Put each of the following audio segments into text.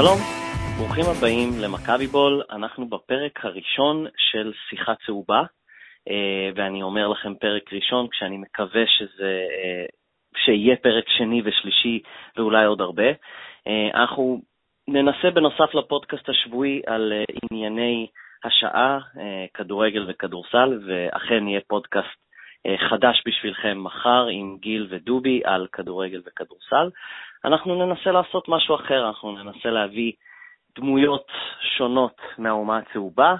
שלום, ברוכים הבאים למכבי בול, אנחנו בפרק הראשון של שיחה צהובה, אה, ואני אומר לכם פרק ראשון כשאני מקווה שזה, אה, שיהיה פרק שני ושלישי ואולי עוד הרבה. אה, אנחנו ננסה בנוסף לפודקאסט השבועי על ענייני השעה, כדורגל וכדורסל, ואכן יהיה פודקאסט חדש בשבילכם מחר עם גיל ודובי על כדורגל וכדורסל. אנחנו ננסה לעשות משהו אחר, אנחנו ננסה להביא דמויות שונות מהאומה הצהובה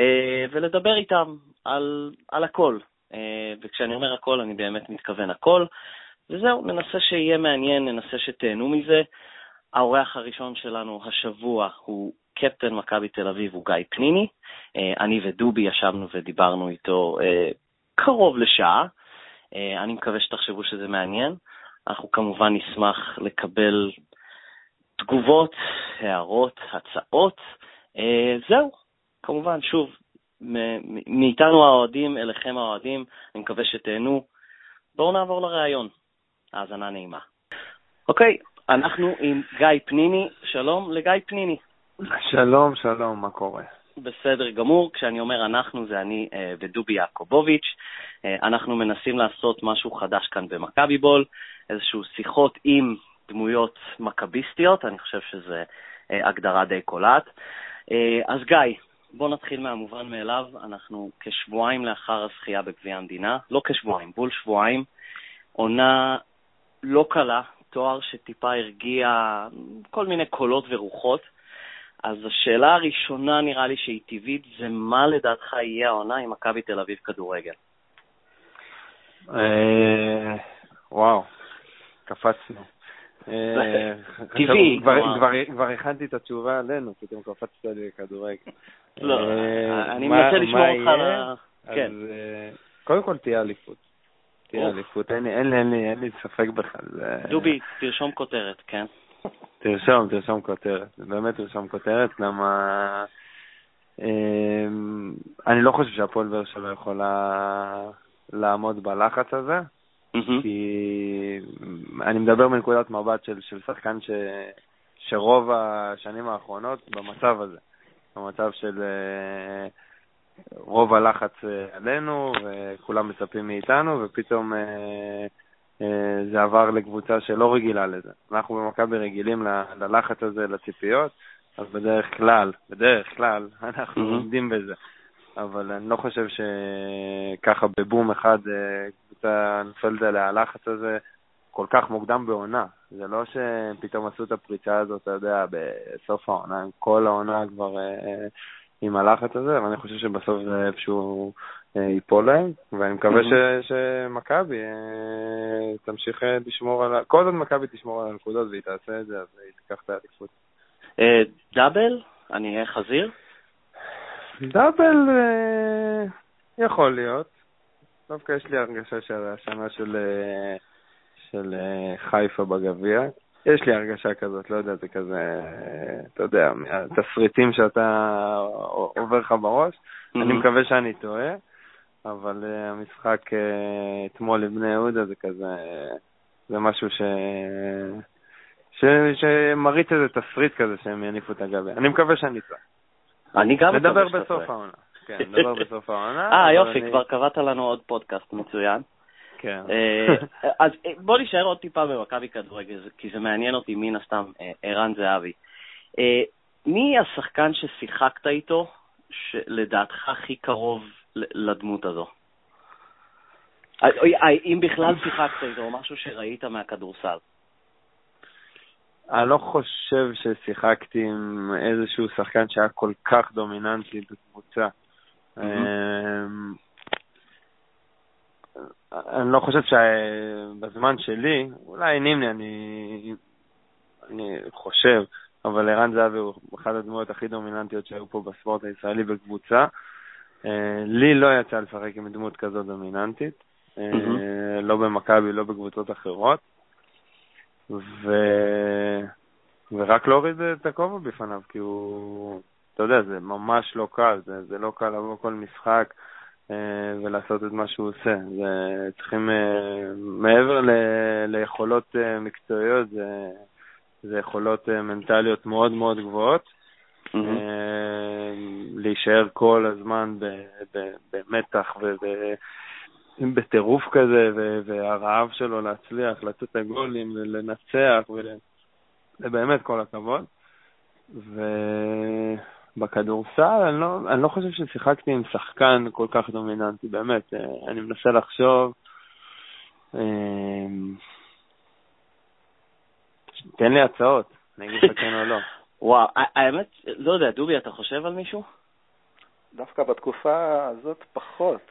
אה, ולדבר איתם על, על הכל. אה, וכשאני אומר הכל, אני באמת מתכוון הכל. וזהו, ננסה שיהיה מעניין, ננסה שתהנו מזה. האורח הראשון שלנו השבוע הוא קפטן מכבי תל אביב, הוא גיא פניני. אה, אני ודובי ישבנו ודיברנו איתו קרוב לשעה. אני מקווה שתחשבו שזה מעניין. אנחנו כמובן נשמח לקבל תגובות, הערות, הצעות. אה, זהו, כמובן, שוב, מאיתנו האוהדים אליכם האוהדים, אני מקווה שתהנו. בואו נעבור לראיון. האזנה נעימה. אוקיי, אנחנו עם גיא פניני. שלום לגיא פניני. שלום, שלום, מה קורה? בסדר גמור. כשאני אומר אנחנו, זה אני אה, ודובי יעקובוביץ'. אה, אנחנו מנסים לעשות משהו חדש כאן במכבי בול, איזשהו שיחות עם דמויות מכביסטיות, אני חושב שזו אה, הגדרה די קולעת. אה, אז גיא, בוא נתחיל מהמובן מאליו. אנחנו כשבועיים לאחר הזכייה בגביע המדינה, לא כשבועיים, בול שבועיים, עונה לא קלה, תואר שטיפה הרגיע כל מיני קולות ורוחות. אז השאלה הראשונה, נראה לי שהיא טבעית, זה מה לדעתך יהיה העונה עם מכבי תל אביב כדורגל? אה, וואו, קפצנו. אה, טבעי. כבר הכנתי את התשובה עלינו, פתאום קפצת לי כדורגל. לא, אה, אני מנסה לשמור אותך ל... כן. קודם כל תהיה אליפות. תהיה אליפות, אין לי ספק בכלל. דובי, תרשום כותרת, כן? תרשום, תרשום כותרת. באמת תרשום כותרת, למה... אני לא חושב שהפועל באר שבע יכולה לעמוד בלחץ הזה, כי אני מדבר מנקודת מבט של, של שחקן ש, שרוב השנים האחרונות במצב הזה, במצב של אה, רוב הלחץ אה, עלינו, וכולם מצפים מאיתנו, ופתאום אה, זה עבר לקבוצה שלא רגילה לזה. אנחנו במכבי רגילים ללחץ הזה, לציפיות, אז בדרך כלל, בדרך כלל, אנחנו mm-hmm. עומדים בזה. אבל אני לא חושב שככה בבום אחד אה, קבוצה נופלת עליה הלחץ הזה כל כך מוקדם בעונה. זה לא שפתאום עשו את הפריצה הזאת, אתה יודע, בסוף העונה, כל העונה כבר אה, עם הלחץ הזה, ואני חושב שבסוף זה איפשהו אה, ייפול להם, ואני מקווה mm-hmm. שמכבי תמשיך לשמור על... כל עוד מכבי תשמור על הנקודות והיא תעשה את זה, אז היא תיקח את האליפות. דאבל? אני אהיה חזיר? דאבל אה, יכול להיות. דווקא יש לי הרגשה של השנה של, אה, של אה, חיפה בגביע. יש לי הרגשה כזאת, לא יודע, זה כזה, אתה יודע, התסריטים שאתה עובר לך בראש. Mm-hmm. אני מקווה שאני טועה, אבל המשחק אתמול לבני יהודה זה כזה, זה משהו ש... ש... שמריץ איזה תסריט כזה שהם יניפו את הגביע. אני מקווה שאני טועה. אני גם נדבר בסוף העונה. כן, נדבר בסוף העונה. אה, יופי, כבר קבעת לנו עוד פודקאסט מצוין. כן. אה, אז אה, בוא נשאר עוד טיפה במכבי כדורגל, כי זה מעניין אותי מן הסתם, אה, ערן זהבי. מי השחקן ששיחקת איתו, שלדעתך הכי קרוב לדמות הזו? אם בכלל שיחקת איתו, או משהו שראית מהכדורסל. אני לא חושב ששיחקתי עם איזשהו שחקן שהיה כל כך דומיננטי בקבוצה. אמ, אני לא חושב שבזמן שלי, אולי נימני, אני, אני חושב, אבל ערן זהבי הוא אחת הדמויות הכי דומיננטיות שהיו פה בספורט הישראלי בקבוצה. אה, לי לא יצא לשחק עם דמות כזו דומיננטית, mm-hmm. לא במכבי, לא בקבוצות אחרות. ו... ורק להוריד את הכובע בפניו, כי הוא, אתה יודע, זה ממש לא קל, זה, זה לא קל לבוא כל משחק אה, ולעשות את מה שהוא עושה. זה, צריכים, אה, מעבר ל, ליכולות אה, מקצועיות, זה, זה יכולות מנטליות מאוד מאוד גבוהות. Mm-hmm. להישאר כל הזמן במתח ובטירוף כזה, והרעב שלו להצליח, לצאת הגולים, לנצח, ובאמת כל הכבוד. ובכדורסל, אני לא, אני לא חושב ששיחקתי עם שחקן כל כך דומיננטי, באמת. אני מנסה לחשוב. תן לי הצעות, אני אגיד לך כן או לא. וואו, האמת, לא יודע, דובי, אתה חושב על מישהו? דווקא בתקופה הזאת פחות.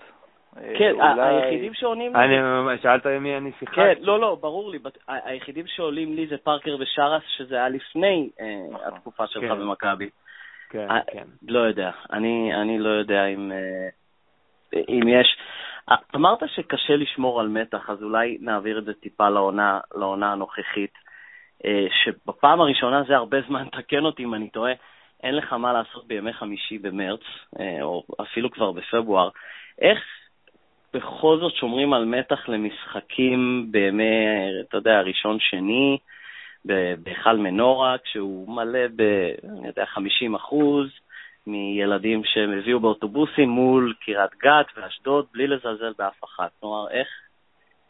כן, אולי... היחידים שעונים לי... אני, שאלת מי אני שיחקתי. כן, לא, לא, ברור לי. היחידים שעולים לי זה פארקר ושרס, שזה היה לפני אה, נכון. התקופה שלך כן. במכבי. כן, כן. לא יודע. אני, אני לא יודע אם, אה, אם יש... אמרת שקשה לשמור על מתח, אז אולי נעביר את זה טיפה לעונה, לעונה הנוכחית. אה, שבפעם הראשונה זה הרבה זמן, תקן אותי אם אני טועה, אין לך מה לעשות בימי חמישי במרץ, אה, או אפילו כבר בפברואר. איך בכל זאת שומרים על מתח למשחקים בימי, אתה יודע, ראשון-שני, בהיכל מנורה, כשהוא מלא ב, אני יודע, 50 אחוז מילדים שהם הביאו באוטובוסים מול קריית גת ואשדוד, בלי לזלזל באף אחת. כלומר, איך,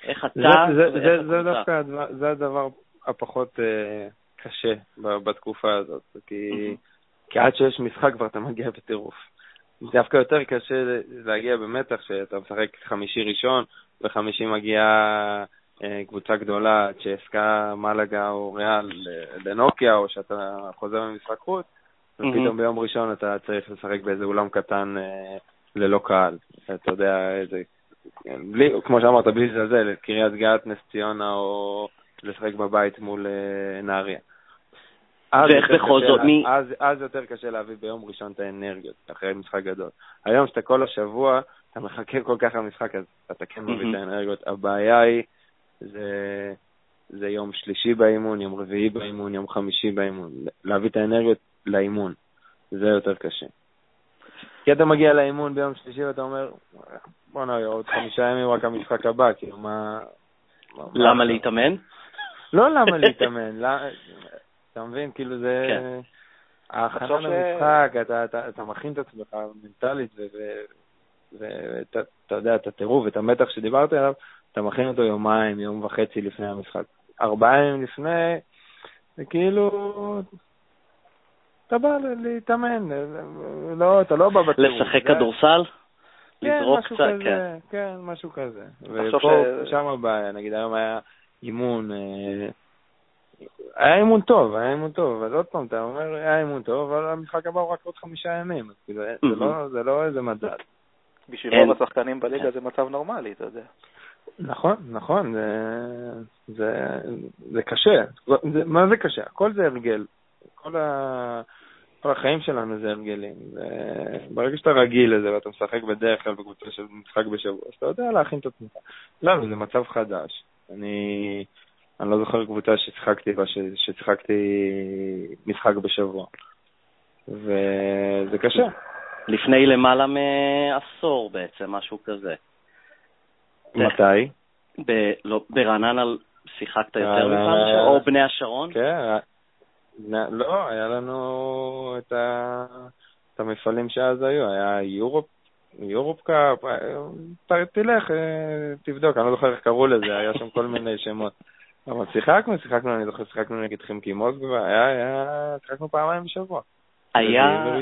איך אתה... זה, זה, זה, זה דווקא, זה הדבר הפחות uh, קשה בתקופה הזאת, כי, כי עד שיש משחק כבר אתה מגיע בטירוף. דווקא יותר קשה להגיע במתח שאתה משחק חמישי ראשון, וחמישי מגיעה uh, קבוצה גדולה, צ'סקה, מלאגה או ריאל לנוקיה, או שאתה חוזר ממשחק חוץ, ופתאום ביום ראשון אתה צריך לשחק באיזה אולם קטן uh, ללא קהל. אתה יודע, איזה... בלי, כמו שאמרת, בלי לזלזל, קריית גת, נס ציונה או לשחק בבית מול אה, נהריה. ואיך בכל זאת, מי... אז, אז יותר קשה להביא ביום ראשון את האנרגיות, אחרי משחק גדול. היום שאתה כל השבוע, אתה מחכה כל כך למשחק, אז אתה כן מביא את האנרגיות. הבעיה היא, זה, זה יום שלישי באימון, יום רביעי באימון, יום חמישי באימון. להביא את האנרגיות לאימון, זה יותר קשה. כי אתה מגיע לאימון ביום שלישי ואתה אומר, בואנה, עוד חמישה ימים רק המשחק הבא, כאילו, מה... למה להתאמן? לא למה להתאמן, אתה מבין? כאילו זה... כן. ההכנה למשחק, אתה מכין את עצמך מנטלית, ואתה יודע, את הטירוף, את המתח שדיברתי עליו, אתה מכין אותו יומיים, יום וחצי לפני המשחק. ארבעה ימים לפני, זה כאילו... אתה בא להתאמן, לא, אתה לא בא בטירוף. לשחק כדורסל? כן, לזרוק קצת, כן. כן, משהו כזה. ופה, שם הבעיה, נגיד היום היה אימון, אה, היה אימון טוב, היה אימון טוב, אז עוד פעם, אתה אומר, היה אימון טוב, אבל המשחק הבא הוא רק עוד חמישה ימים, אז כאילו, לא, זה לא איזה מדד. בשביל רוב השחקנים בליגה זה מצב נורמלי, אתה יודע. נכון, נכון, זה, זה, זה קשה. זה, מה זה קשה? הכל זה הרגל. כל, ה, כל החיים שלנו זה הרגלים. ברגע שאתה רגיל לזה ואתה משחק בדרך כלל בקבוצה של משחק בשבוע, אז אתה יודע להכין את עצמך. לא, זה מצב חדש. אני, אני לא זוכר קבוצה ששיחקתי בה, ששיחקתי משחק בשבוע. וזה קשה. לפני למעלה מעשור בעצם, משהו כזה. מתי? ב, לא, ברעננה שיחקת יותר מפעם, או בני השרון? כן, לא, היה לנו את, ה, את המפעלים שאז היו, היה יורופ יורופ קאפ, תלך, אה, תבדוק, אני לא זוכר איך קראו לזה, היה שם כל מיני שמות. אבל שיחקנו, שיחקנו, אני זוכר, שיחקנו נגד חמקי מוסקבה, היה, היה, שיחקנו פעמיים בשבוע. היה,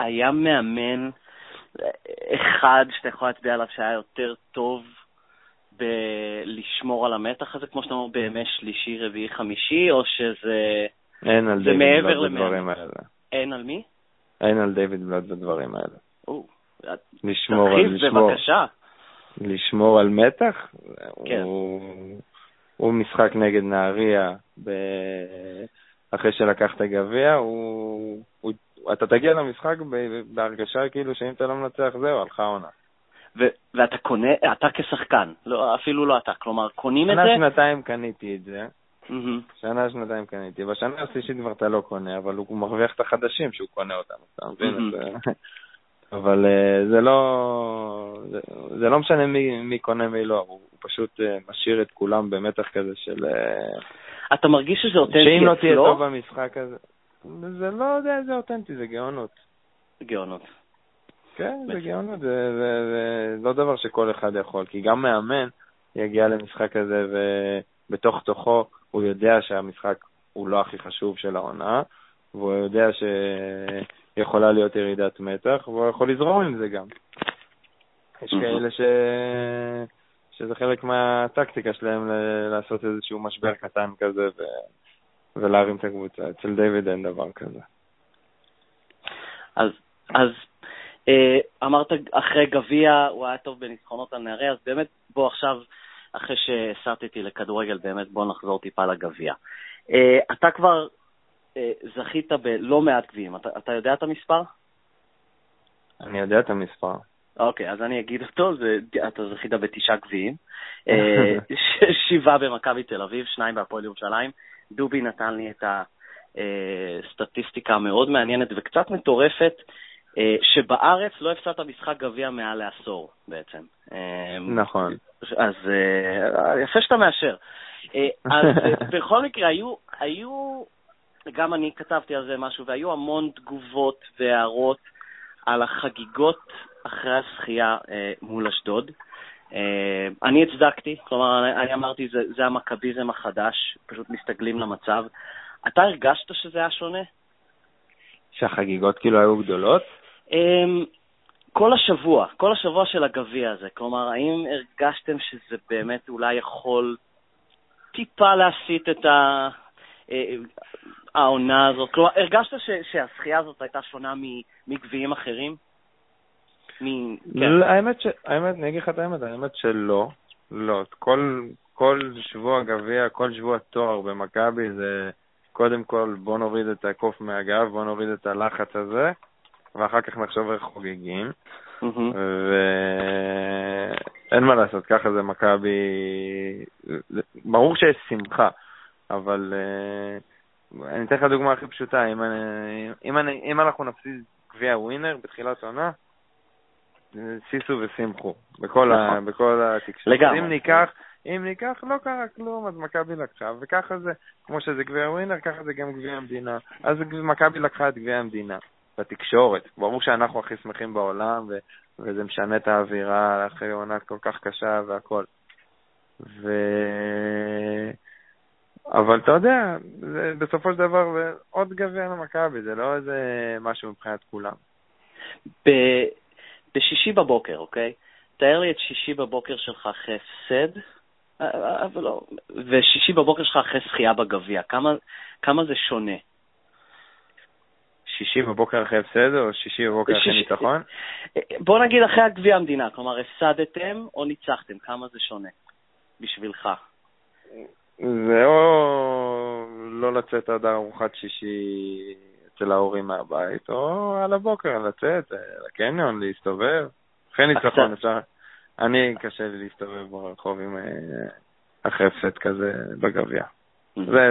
היה מאמן אחד שאתה יכול להצביע עליו שהיה יותר טוב בלשמור על המתח הזה, כמו שאתה אומר, בימי שלישי, רביעי, חמישי, או שזה... אין על דיוויד בלוד בדברים האלה. אין על מי? אין על דיוויד בלוד בדברים האלה. או, לשמור על, לשמור, בבקשה. לשמור על מתח? כן. הוא, הוא משחק נגד נהריה ב... אחרי שלקח את הגביע, הוא, הוא, אתה תגיע למשחק בהרגשה כאילו שאם אתה לא מנצח זהו, הלכה עונה. ו- ואתה קונה, אתה כשחקן, לא, אפילו לא אתה, כלומר, קונים את זה? שנה, שנתיים קניתי את זה. Mm-hmm. שנה, שנתיים קניתי. בשנה השלישית כבר אתה לא קונה, אבל הוא מרוויח את החדשים שהוא קונה אותם, אתה מבין? אבל uh, זה לא, זה, זה לא משנה מי, מי קונה מי לא, הוא פשוט משאיר את כולם במתח כזה של... אתה מרגיש שזה אותנטי? שאם לא תהיה טוב במשחק הזה... זה לא יודע איזה אותנטי, זה גאונות. גאונות. כן, זה גאונות, זה, זה, זה לא דבר שכל אחד יכול, כי גם מאמן יגיע למשחק הזה ובתוך תוכו הוא יודע שהמשחק הוא לא הכי חשוב של העונה, והוא יודע שיכולה להיות ירידת מתח, והוא יכול לזרום עם זה גם. יש כאלה ש... שזה חלק מהטקטיקה שלהם לעשות איזשהו משבר קטן כזה ו... ולהרים את הקבוצה. אצל דיוויד אין דבר כזה. אז, אז אה, אמרת אחרי גביע הוא היה טוב בניצחונות על נערי, אז באמת בוא עכשיו, אחרי שהסרתי לכדורגל, באמת בוא נחזור טיפה לגביע. אה, אתה כבר זכית בלא מעט גביעים, אתה, אתה יודע את המספר? אני יודע את המספר. אוקיי, אז אני אגיד אותו, זה, אתה זכית בתשעה גביעים, שבעה במכבי תל אביב, שניים בהפועל ירושלים. דובי נתן לי את הסטטיסטיקה המאוד מעניינת וקצת מטורפת, אה, שבארץ לא הפסדת משחק גביע מעל לעשור בעצם. אה, נכון. אז אה, יפה שאתה מאשר. אז בכל מקרה, היו, היו, גם אני כתבתי על זה משהו, והיו המון תגובות והערות על החגיגות אחרי הזכייה מול אשדוד. אני הצדקתי, כלומר, אני אמרתי, זה, זה המכביזם החדש, פשוט מסתגלים למצב. אתה הרגשת שזה היה שונה? שהחגיגות כאילו היו גדולות? אמ, כל השבוע, כל השבוע של הגביע הזה, כלומר, האם הרגשתם שזה באמת אולי יכול טיפה להסיט את ה... העונה הזאת? כלומר, הרגשת ש, שהזכייה הזאת הייתה שונה מגביעים אחרים? מ... כן. האמת, ש... האמת, אני אגיד לך את האמת, האמת שלא. לא. כל, כל שבוע גביע, כל שבוע תואר במכבי זה קודם כל בוא נוריד את הקוף מהגב, בוא נוריד את הלחץ הזה, ואחר כך נחשוב איך חוגגים. ואין מה לעשות, ככה זה מכבי... ברור שיש שמחה, אבל uh, אני אתן לך דוגמה הכי פשוטה, אם, אני, אם, אני, אם אנחנו נפסיד גביע ווינר בתחילת עונה, סיסו ושמחו, בכל, ה, נכון. בכל התקשורת. לגמרי. אם ניקח, אם ניקח, לא קרה כלום, אז מכבי לקחה, וככה זה, כמו שזה גביע ווינר, ככה זה גם גביע המדינה. אז מכבי לקחה את גביע המדינה. בתקשורת. ברור שאנחנו הכי שמחים בעולם, ו- וזה משנה את האווירה אחרי עונה כל כך קשה והכל. ו... אבל אתה יודע, זה בסופו של דבר עוד גביע למכבי, זה לא איזה משהו מבחינת כולם. ב- בשישי בבוקר, אוקיי? תאר לי את שישי בבוקר שלך אחרי הפסד, אה, אה, אבל לא, ושישי בבוקר שלך אחרי זכייה בגביע, כמה, כמה זה שונה? שישי בבוקר אחרי הפסד או שישי בבוקר אחרי ניצחון? בוא נגיד אחרי הגביע המדינה, כלומר הפסדתם או ניצחתם, כמה זה שונה בשבילך? זה או לא לצאת עד ארוחת שישי אצל ההורים מהבית, או על הבוקר לצאת לקניון, להסתובב. אחרי ניצחון אפשר... אני, קשה לי להסתובב ברחוב עם... אה, הפסד כזה בגביע.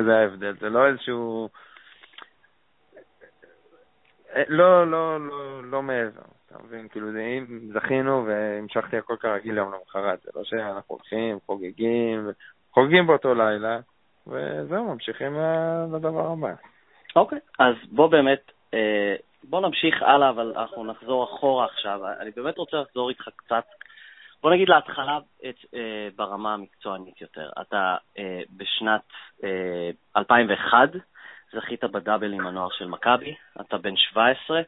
זה ההבדל, זה לא איזשהו... אה, לא, לא, לא, לא מעבר, אתה מבין? כאילו, זה, אם זכינו והמשכתי הכל כרגיל יום למחרת, זה לא שאנחנו הולכים, חוגגים, חוגגים באותו לילה, וזהו, ממשיכים לדבר הבא. אוקיי, אז בוא באמת, אה, בוא נמשיך הלאה, אבל אנחנו נחזור אחורה עכשיו. אני באמת רוצה לחזור איתך קצת, בוא נגיד להתחלה את, אה, ברמה המקצוענית יותר. אתה בשנת 2001, זכית בדאבל עם הנוער של מכבי, אתה בן 17,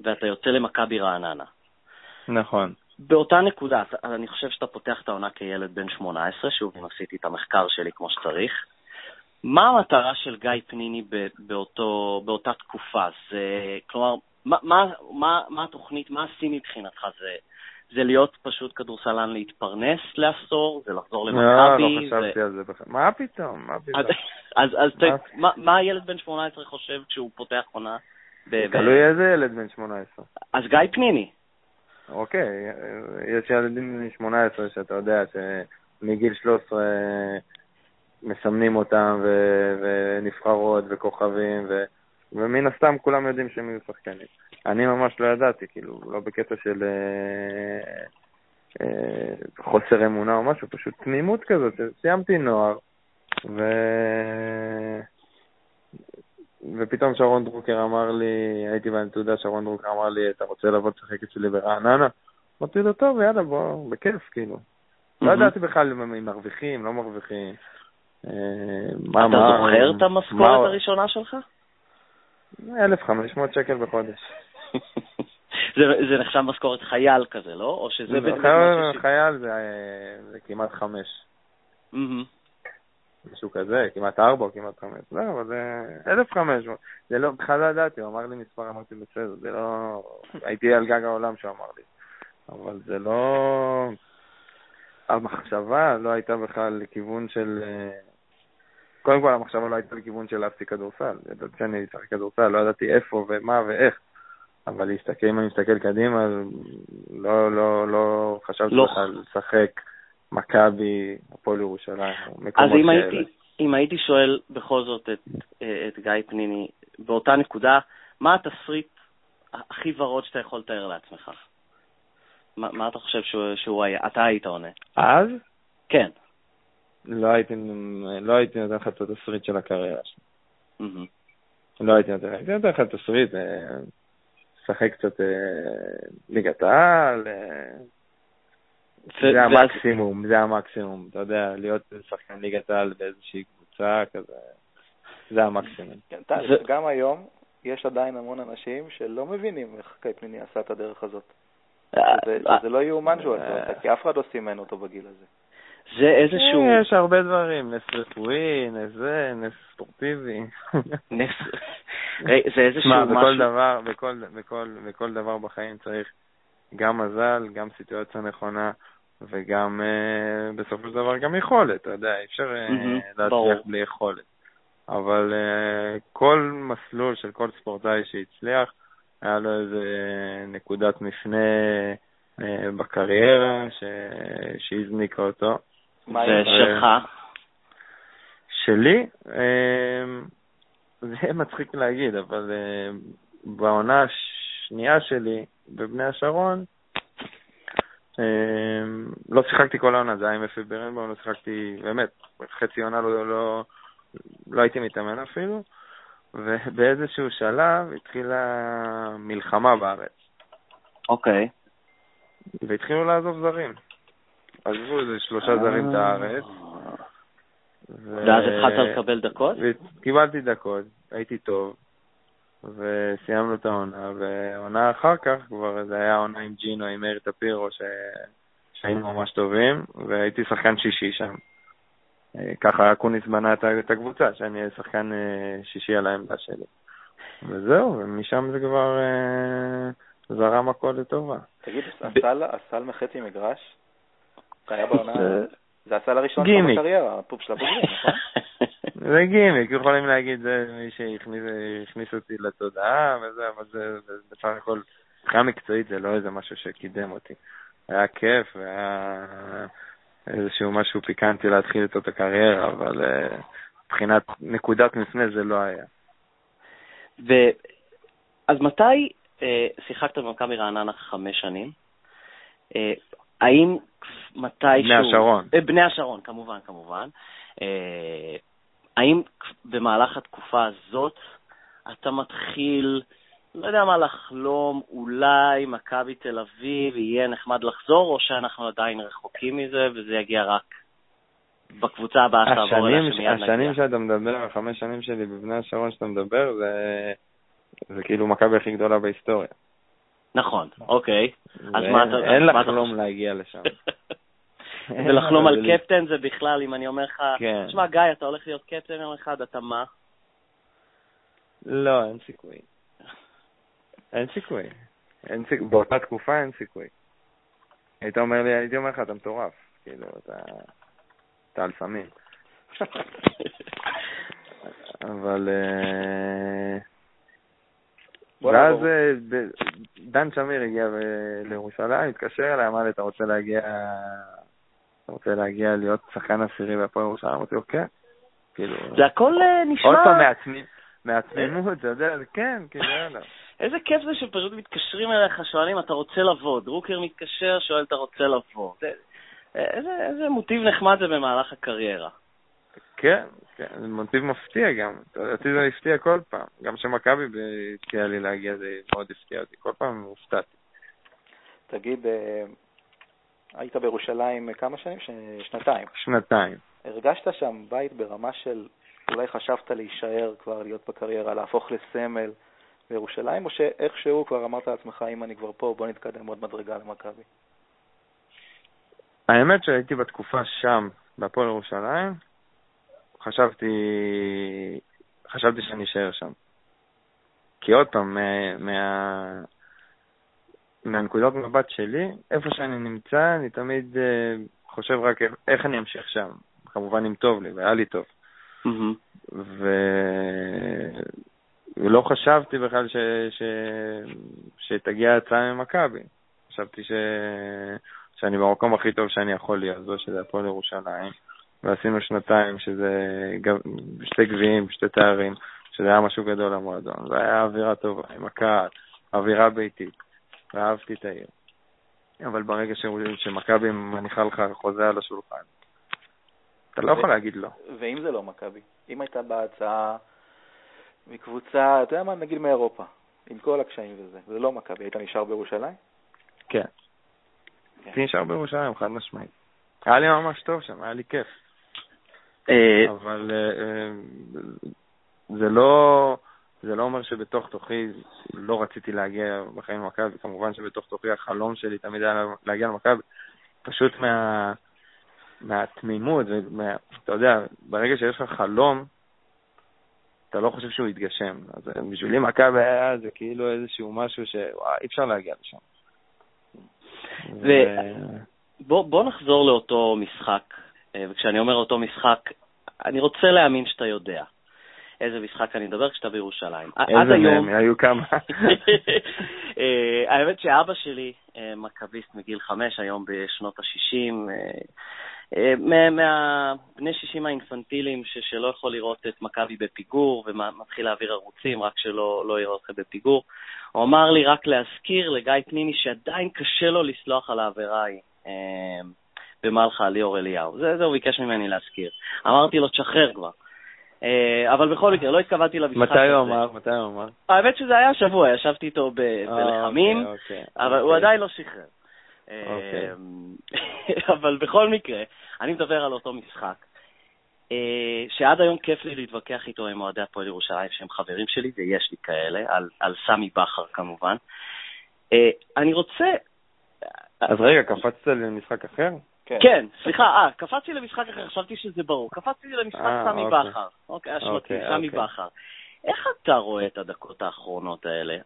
ואתה יוצא למכבי רעננה. נכון. באותה נקודה, אני חושב שאתה פותח את העונה כילד בן 18, שוב, אם עשיתי את המחקר שלי כמו שצריך. מה המטרה של גיא פניני באותו, באותה תקופה? זה, כלומר, מה, מה, מה, מה התוכנית, מה השיא מבחינתך? זה זה להיות פשוט כדורסלן להתפרנס לעשור, זה לחזור למכבי. לא, לא חשבתי על זה בכלל. מה פתאום? מה פתאום? אז מה הילד בן 18 חושב כשהוא פותח עונה? תלוי איזה ילד בן 18. אז גיא פניני. אוקיי, יש ילדים בן 18 שאתה יודע שמגיל 13 מסמנים אותם ונבחרות וכוכבים, ומן הסתם כולם יודעים שהם יהיו שחקנים. אני ממש לא ידעתי, כאילו, לא בקטע של... אה, אה, חוסר אמונה או משהו, פשוט תמימות כזאת. סיימתי נוער, ו... ופתאום שרון דרוקר אמר לי, הייתי בנתודה, שרון דרוקר אמר לי, אתה רוצה לבוא לשחק אצלי ברעננה? אמרתי לו, טוב, יאללה, בוא, בכיף, כאילו. לא ידעתי בכלל אם מרוויחים, לא מרוויחים. אה, אתה זוכר את המשכורת הראשונה שלך? 1,500 שקל בחודש. זה נחשב משכורת חייל כזה, לא? או שזה... חייל זה כמעט חמש. משהו כזה, כמעט ארבע או כמעט חמש. לא, אבל זה אלף חמש מאות. זה לא, בכלל לא ידעתי, הוא אמר לי מספר, אמרתי בסדר, זה לא... הייתי על גג העולם שהוא אמר לי. אבל זה לא... המחשבה לא הייתה בכלל לכיוון של... קודם כל המחשבה לא הייתה לכיוון של להפסיק כדורסל. ידעתי שאני אשחק כדורסל, לא ידעתי איפה ומה ואיך. אבל להסתכל, אם אני מסתכל קדימה, לא, לא, לא חשבתי לא. בכלל לשחק מכבי, הפועל ירושלים, מקומות אז אם הייתי, אם הייתי שואל בכל זאת את, את גיא פניני, באותה נקודה, מה התסריט הכי ורוד שאתה יכול לתאר לעצמך? מה, מה אתה חושב שהוא, שהוא היה? אתה היית עונה. אז? כן. לא הייתי, לא הייתי נותן לך את התסריט של הקריירה שלי. Mm-hmm. לא הייתי נותן, הייתי נותן לך תסריט, אה, לשחק קצת אה, ליגת העל, אה, זה המקסימום, זה המקסימום, אתה יודע, להיות שחקן ליגת העל באיזושהי קבוצה כזה, זה המקסימום. כן, גם היום יש עדיין המון אנשים שלא מבינים איך קייפניני עשה את הדרך הזאת. אה, זה לא יאומן שהוא עשה אותה, כי אף אחד לא סימן אותו בגיל הזה. זה איזשהו... יש הרבה דברים, נס רפואי, נס זה, נס ספורטיבי. נס... זה איזשהו משהו... בכל דבר, בכל, בכל, בכל דבר בחיים צריך גם מזל, גם סיטואציה נכונה, וגם uh, בסופו של דבר גם יכולת, אתה יודע, אי אפשר mm-hmm, להצליח בלי יכולת. אבל uh, כל מסלול של כל ספורטאי שהצליח, היה לו איזה נקודת מפנה בקריירה שהזניקה אותו. מה זה שלך? שלי? זה מצחיק להגיד, אבל בעונה השנייה שלי בבני השרון, לא שיחקתי כל העונה, זה היה עם אפי ברנבאום, לא שיחקתי, באמת, חצי עונה לא, לא, לא הייתי מתאמן אפילו, ובאיזשהו שלב התחילה מלחמה בארץ. אוקיי. והתחילו לעזוב זרים. עזבו איזה שלושה זרים את הארץ. ואז התחלת לקבל דקות? קיבלתי דקות, הייתי טוב, וסיימנו את העונה, ועונה אחר כך כבר זה היה עונה עם ג'ינו, עם מאיר טפירו, ש... שהיינו ממש טובים, והייתי שחקן שישי שם. אה, ככה אקוניס בנה את הקבוצה, שאני אהיה שחקן אה, שישי על העמדה שלי. וזהו, ומשם זה כבר אה, זרם הכל לטובה. תגיד, הסל מחצי מגרש? זה היה בעונה... זה הסל הראשון שלך בקריירה, הפופ של הבוגרים, נכון? זה גימיק, יכולים להגיד זה מי שהכניס אותי לתודעה וזה, אבל זה בסך הכל, מבחינה מקצועית זה לא איזה משהו שקידם אותי. היה כיף והיה איזשהו משהו פיקנטי להתחיל איתו את הקריירה, אבל אה, מבחינת נקודת מפנה זה לא היה. ו... אז מתי אה, שיחקת במכבי רעננה חמש שנים? אה, האם מתישהו... בני השרון. אה, בני השרון, כמובן, כמובן. אה, האם במהלך התקופה הזאת אתה מתחיל, לא יודע מה, לחלום, אולי מכבי תל אביב יהיה נחמד לחזור, או שאנחנו עדיין רחוקים מזה וזה יגיע רק בקבוצה הבאה שתעבור אליה שמיד נגיע? השנים שאתה מדבר, החמש שנים שלי בבני השרון שאתה מדבר, זה, זה כאילו מכבי הכי גדולה בהיסטוריה. נכון, אוקיי. אז מה אתה... אין לחלום להגיע לשם. ולחלום על קפטן זה בכלל, אם אני אומר לך, כן. תשמע, גיא, אתה הולך להיות קפטן יום אחד, אתה מה? לא, אין סיכוי. אין סיכוי. אין סיכוי. באותה תקופה אין סיכוי. היית אומר לי, הייתי אומר לך, אתה מטורף. כאילו, אתה... אתה על סמים. אבל... אה, ואז אה, דן שמיר הגיע לירושלים, התקשר אליי, אמר לי, אתה רוצה להגיע אתה רוצה להגיע להיות שחקן עשירי בהפועל ירושלים? אמרתי לו, כן. כאילו... זה הכל אה, נשמע... עוד פעם מעצמי, אתה יודע, כן, כאילו, יאללה. איזה כיף זה שפשוט מתקשרים אליך, שואלים, אתה רוצה לבוא? דרוקר מתקשר, שואל, אתה רוצה לבוא? זה, איזה, איזה מוטיב נחמד זה במהלך הקריירה. כן, כן, זה מוטיב מפתיע גם. אותי זה הפתיע כל פעם. גם כשמכבי הפתיע לי להגיע, זה מאוד הפתיע אותי. כל פעם הופתעתי. תגיד, אה, היית בירושלים כמה שנים? שנתיים. שנתיים. הרגשת שם בית ברמה של אולי חשבת להישאר כבר, להיות בקריירה, להפוך לסמל בירושלים, או שאיכשהו כבר אמרת לעצמך, אם אני כבר פה, בוא נתקדם עוד מדרגה למכבי? האמת שהייתי בתקופה שם, בהפועל ירושלים, חשבתי, חשבתי שאני אשאר שם. כי עוד פעם, מה, מה, מהנקודות מבט שלי, איפה שאני נמצא, אני תמיד uh, חושב רק איך אני אמשיך שם. כמובן אם טוב לי, והיה לי טוב. Mm-hmm. ו... ולא חשבתי בכלל ש... ש... שתגיע הצעה ממכבי. חשבתי ש... שאני במקום הכי טוב שאני יכול להיות, זו שזה הפועל ירושלים. ועשינו שנתיים, שזה שתי גביעים, שתי תארים, שזה היה משהו גדול למועדון. והיה אווירה טובה עם הקהל, אווירה ביתית, ואהבתי את העיר. אבל ברגע שמכבי מניחה לך חוזה על השולחן, אתה לא יכול להגיד לא. ואם זה לא מכבי? אם הייתה בהצעה מקבוצה, אתה יודע מה, נגיד מאירופה, עם כל הקשיים וזה, זה לא מכבי, היית נשאר בירושלים? כן. כן. הייתי נשאר בירושלים, חד משמעית. היה לי ממש טוב שם, היה לי כיף. אה, אבל אה, אה, זה לא... זה לא אומר שבתוך תוכי לא רציתי להגיע בחיים למכבי, כמובן שבתוך תוכי החלום שלי תמיד היה להגיע למכבי, פשוט מה, מהתמימות, ומה, אתה יודע, ברגע שיש לך חלום, אתה לא חושב שהוא יתגשם. אז בשבילי מכבי היה זה כאילו איזשהו משהו שאי אפשר להגיע לשם. ו... בוא, בוא נחזור לאותו משחק, וכשאני אומר אותו משחק, אני רוצה להאמין שאתה יודע. איזה משחק אני מדבר כשאתה בירושלים. איזה מהם? היו כמה. אה, האמת שאבא שלי אה, מכביסט מגיל חמש, היום בשנות ה-60, אה, מהבני 60 האינפנטילים שלא יכול לראות את מכבי בפיגור ומתחיל להעביר ערוצים רק שלא לא יראה אתכם בפיגור. הוא אמר לי רק להזכיר לגיא פניני שעדיין קשה לו לסלוח על העבירה ההיא. במלחה ליאור אליהו. זה, זה הוא ביקש ממני להזכיר. אמרתי לו, תשחרר כבר. אה, אבל בכל מקרה, לא התכוונתי למשחק הזה. מתי הוא אמר? מתי הוא אמר? האמת שזה היה השבוע, ישבתי איתו אה, בלחמים, אוקיי, אוקיי, אבל הוא אוקיי. עדיין לא שחרר. אה, אבל בכל מקרה, אני מדבר על אותו משחק, שעד היום כיף לי להתווכח איתו עם אוהדי הפועל ירושלים, שהם חברים שלי, ויש לי כאלה, על סמי בכר כמובן. אני רוצה... אז רגע, קפצת למשחק אחר? כן. כן, סליחה, אה, קפצתי למשחק אחר, חשבתי שזה ברור. קפצתי למשחק אה, סמי אוקיי. בכר. אוקיי, אשמתי, אוקיי, סמי אוקיי. בכר. איך אתה רואה את הדקות האחרונות האלה,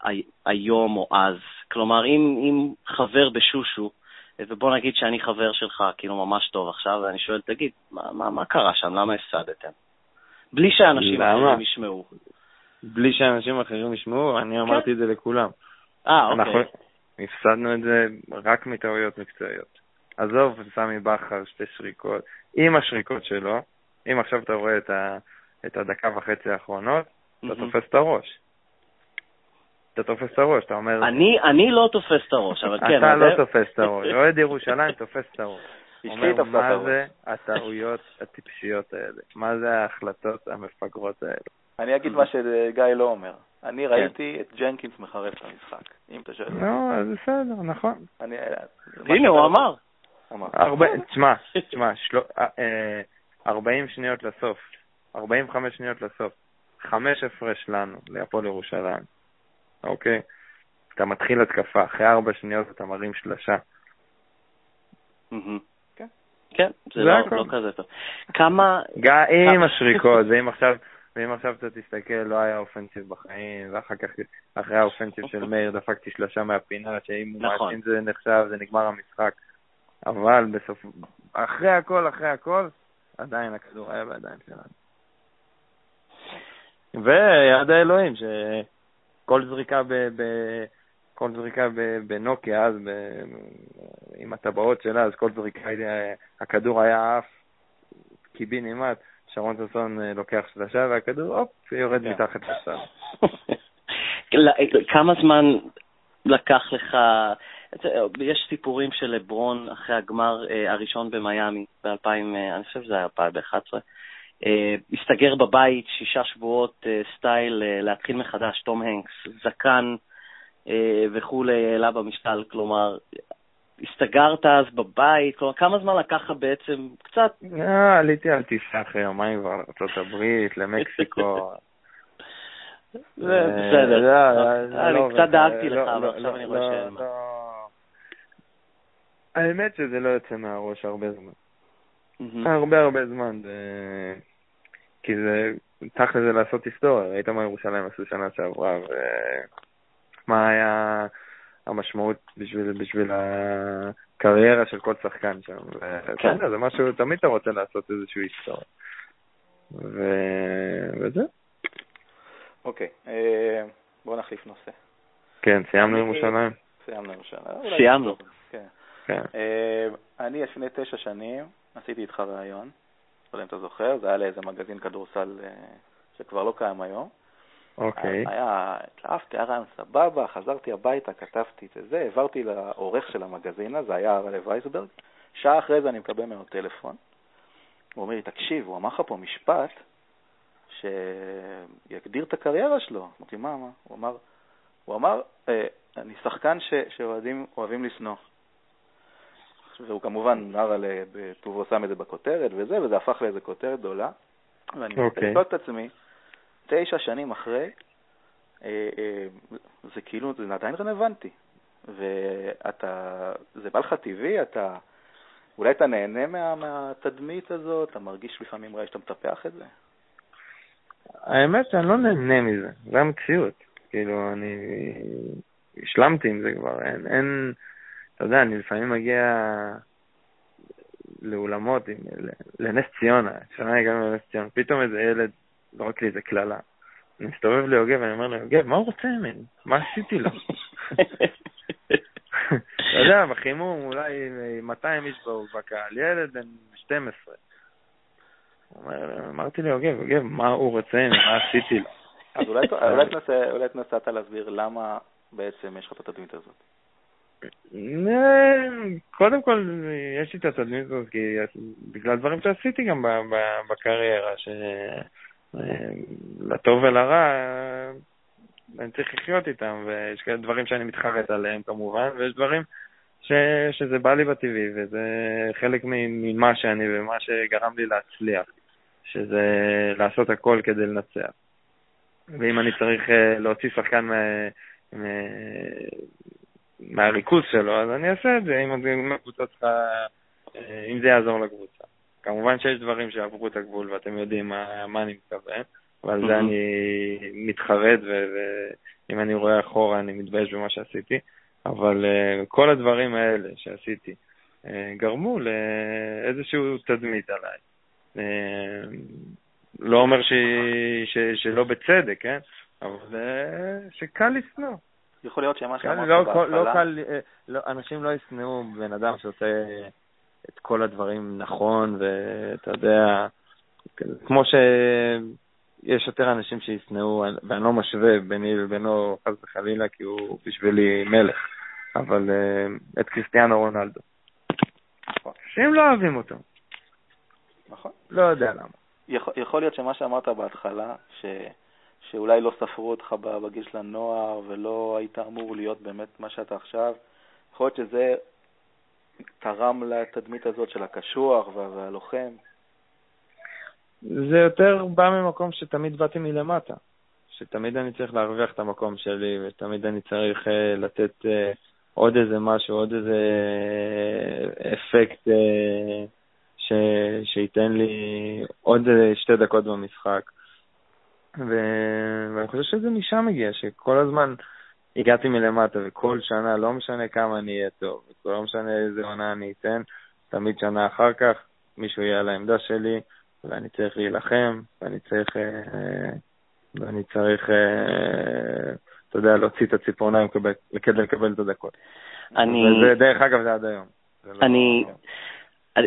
היום או אז? כלומר, אם, אם חבר בשושו, ובוא נגיד שאני חבר שלך, כאילו ממש טוב עכשיו, ואני שואל, תגיד, מה, מה, מה קרה שם? למה הפסדתם? בלי שאנשים אחרים ישמעו. בלי שאנשים אחרים ישמעו? אני כן. אמרתי את זה לכולם. אה, אוקיי. אנחנו הפסדנו את זה רק מטעויות מקצועיות. עזוב סמי בכר שתי שריקות, עם השריקות שלו, אם עכשיו אתה רואה את, ה, את הדקה וחצי האחרונות, אתה תופס את הראש. אתה תופס את הראש, אתה אומר... אני, אני לא תופס את הראש, אבל כן... אתה לא תופס את הראש, אוהד ירושלים תופס את הראש. אומר, מה זה הטעויות הטיפשיות האלה? מה זה ההחלטות המפגרות האלה? אני אגיד מה שגיא לא אומר. אני כן. ראיתי את ג'נקינס מחרף את המשחק, אם אתה שואל. לא, זה בסדר, נכון. הנה, הוא אמר. תשמע, תשמע, 40 שניות לסוף, 45 שניות לסוף, חמש הפרש לנו, להפועל ירושלים, אוקיי? אתה מתחיל התקפה, אחרי ארבע שניות אתה מרים שלושה. כן, כן זה לא, לא כזה טוב. כמה... גם עם השריקות, ואם עכשיו... ואם עכשיו אתה תסתכל, לא היה אופנסיב בחיים, ואחר כך, אחרי האופנסיב של מאיר, דפקתי שלושה מהפינה, שאם נכון. זה נחשב, זה נגמר המשחק. אבל בסוף, אחרי הכל, אחרי הכל, עדיין הכדור היה בידיים שלנו. ויד האלוהים, שכל זריקה ב... ב כל זריקה בנוקיה אז, ב, עם הטבעות שלה, אז כל זריקה, הכדור היה עף קיבינימט, שרון ששון אה, לוקח שלושה והכדור, הופ, יורד כן. מתחת לסל. כמה זמן לקח לך, יש סיפורים של לברון אחרי הגמר אה, הראשון במיאמי ב-2000, אני חושב שזה היה 2011, הסתגר בבית שישה שבועות סטייל להתחיל מחדש, תום הנקס, זקן וכולי, העלה במשקל, כלומר, הסתגרת אז בבית? כלומר, כמה זמן לקח לך בעצם קצת? אה, עליתי על טיסה אחרי יומיים כבר לארה"ב, למקסיקו. זה אה, בסדר. לא, אני לא קצת דאגתי לך, אבל עכשיו אני רואה שאין מה. האמת שזה לא יוצא מהראש הרבה זמן. הרבה הרבה זמן. כי זה, תכל'ס זה לעשות היסטוריה. ראית מה ירושלים עשו שנה שעברה, ומה היה... המשמעות בשביל, בשביל הקריירה של כל שחקן שם. כן. זה משהו, תמיד אתה רוצה לעשות איזשהו היסטוריה. ו... וזהו. אוקיי, אה, בואו נחליף נושא. כן, סיימנו ירושלים. סיימנו ירושלים. סיימנו. כן. אה, אני לפני תשע שנים עשיתי איתך ראיון, לא יודע אם אתה זוכר, זה היה לאיזה מגזין כדורסל אה, שכבר לא קיים היום. אוקיי. היה, התלהבתי, היה רעיון סבבה, חזרתי הביתה, כתבתי את זה, העברתי לעורך של המגזין זה היה הרלה וייסברג. שעה אחרי זה אני מקבל ממנו טלפון. הוא אומר לי, תקשיב, הוא אמר לך פה משפט שיגדיר את הקריירה שלו. אמרתי, מה, מה? הוא אמר, הוא אמר, אה, אני שחקן ש, שאוהבים לשנוא. והוא כמובן נער על, הוא שם את זה בכותרת וזה, וזה הפך לאיזה כותרת גדולה. ואני okay. אוקיי. את עצמי, תשע שנים אחרי, אה, אה, זה כאילו, זה עדיין רלוונטי. ואתה, זה בא לך טבעי, אתה, אולי אתה נהנה מה, מהתדמית הזאת, אתה מרגיש לפעמים רעי שאתה מטפח את זה? האמת שאני לא נהנה מזה, זה המציאות. כאילו, אני השלמתי עם זה כבר, אין, אין, אתה יודע, אני לפעמים מגיע לאולמות, לנס ציונה, שנה הגענו לנס ציונה, פתאום איזה ילד זורק לי איזה קללה. אני מסתובב ליוגב ואני אומר לו, יוגב, מה הוא רוצה ממני? מה עשיתי לו? אתה יודע, בחימום אולי 200 איש בקהל, ילד בן 12. אמרתי לו, יוגב, יוגב, מה הוא רוצה ממני? מה עשיתי לו? אז אולי תנסה אתה להסביר למה בעצם יש לך את התדמית הזאת. קודם כל, יש לי את התדמית הזאת בגלל דברים שעשיתי גם בקריירה, לטוב ולרע, אני צריך לחיות איתם, ויש כאלה דברים שאני מתחרט עליהם כמובן, ויש דברים ש, שזה בא לי בטבעי, וזה חלק ממה שאני ומה שגרם לי להצליח, שזה לעשות הכל כדי לנצח. ואם אני צריך אה, להוציא שחקן מהריכוז שלו, אז אני אעשה את זה, אם הקבוצה צריכה, אה, אם זה יעזור לקבוצה. כמובן שיש דברים שעברו את הגבול ואתם יודעים מה, מה אני מתכוון, ועל זה אני מתחרט, ואם אני רואה אחורה אני מתבייש במה שעשיתי, אבל uh, כל הדברים האלה שעשיתי uh, גרמו לאיזשהו תדמית עליי. לא אומר ש, ש, שלא בצדק, כן? אבל שקל לשנוא. יכול להיות שמה שאמרת לא, בהתחלה... לא קל, לא, אנשים לא ישנאו בן אדם שעושה את כל הדברים נכון, ואתה יודע, כמו שיש יותר אנשים שישנאו, ואני לא משווה ביני ובינו חס וחלילה, כי הוא בשבילי מלך, אבל uh, את קריסטיאנו רונלדו. נכון. שהם לא אוהבים אותו. נכון. לא יודע למה. יכול, יכול להיות שמה שאמרת בהתחלה, ש, שאולי לא ספרו אותך בגיל של הנוער ולא היית אמור להיות באמת מה שאתה עכשיו, יכול להיות שזה תרם לתדמית הזאת של הקשוח והלוחם? זה יותר בא ממקום שתמיד באתי מלמטה. שתמיד אני צריך להרוויח את המקום שלי, ותמיד אני צריך uh, לתת uh, עוד איזה משהו, עוד איזה uh, אפקט uh, ש, שייתן לי עוד שתי דקות במשחק. ו... ואני חושב שזה משם מגיע, שכל הזמן הגעתי מלמטה, וכל שנה, לא משנה כמה אני אהיה טוב, לא משנה איזה עונה אני אתן, תמיד שנה אחר כך מישהו יהיה על העמדה שלי, ואני צריך להילחם, ואני צריך, אה, ואני צריך, אה, אתה יודע, להוציא את הציפורניים כדי לקבל את הדקות. אני... וזה, דרך אגב, זה עד היום. לא- אני... לא...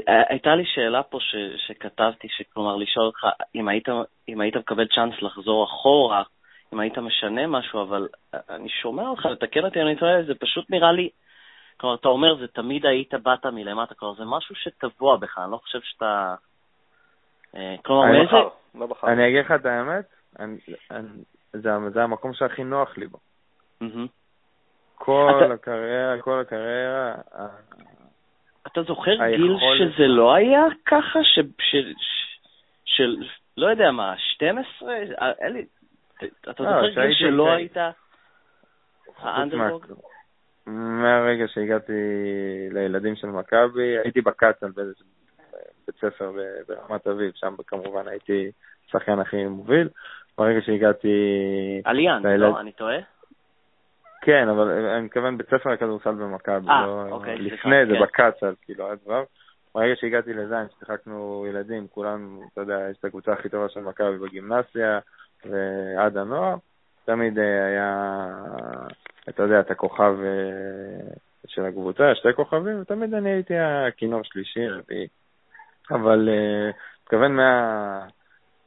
הייתה לי שאלה פה ש, שכתבתי, שכלומר, לשאול אותך, אם היית, אם היית מקבל צ'אנס לחזור אחורה, אם היית משנה משהו, אבל אני שומע אותך, לתקן אותי, אני טועה, זה פשוט נראה לי, כלומר, אתה אומר, זה תמיד היית באת מלמטה, כלומר, זה משהו שטבוע בך, אני לא חושב שאתה... אה, כלומר, מאיזה... לא לא בחר. אני אגיד לך את האמת, אני, אני, זה, זה המקום שהכי נוח לי בו. כל אתה... הקריירה, כל הקריירה... אתה זוכר גיל שזה לא היה ככה? ש... ש... ש... של, לא יודע מה, 12? אלי, אתה לא, זוכר גיל שלא היית האנדרדוג? מהרגע שהגעתי לילדים של מכבי, הייתי בקצ"ל באיזה בית ספר ברמת אביב, שם כמובן הייתי השחקן הכי מוביל. ברגע שהגעתי... עליאן, לילד... לא? אני טועה? כן, אבל אני מתכוון בית ספר הכדורסל במכבי, אה, לא... אוקיי, לפני זה כן. בקצ"ל, כאילו, היה דבר. ברגע שהגעתי לזין, ששיחקנו ילדים, כולם, אתה יודע, יש את הקבוצה הכי טובה של מכבי בגימנסיה, ועד הנוער, תמיד אה, היה, אתה יודע, את הכוכב אה, של הקבוצה, שתי כוכבים, ותמיד אני הייתי הכינור שלישי, רביעי. אבל מתכוון מה...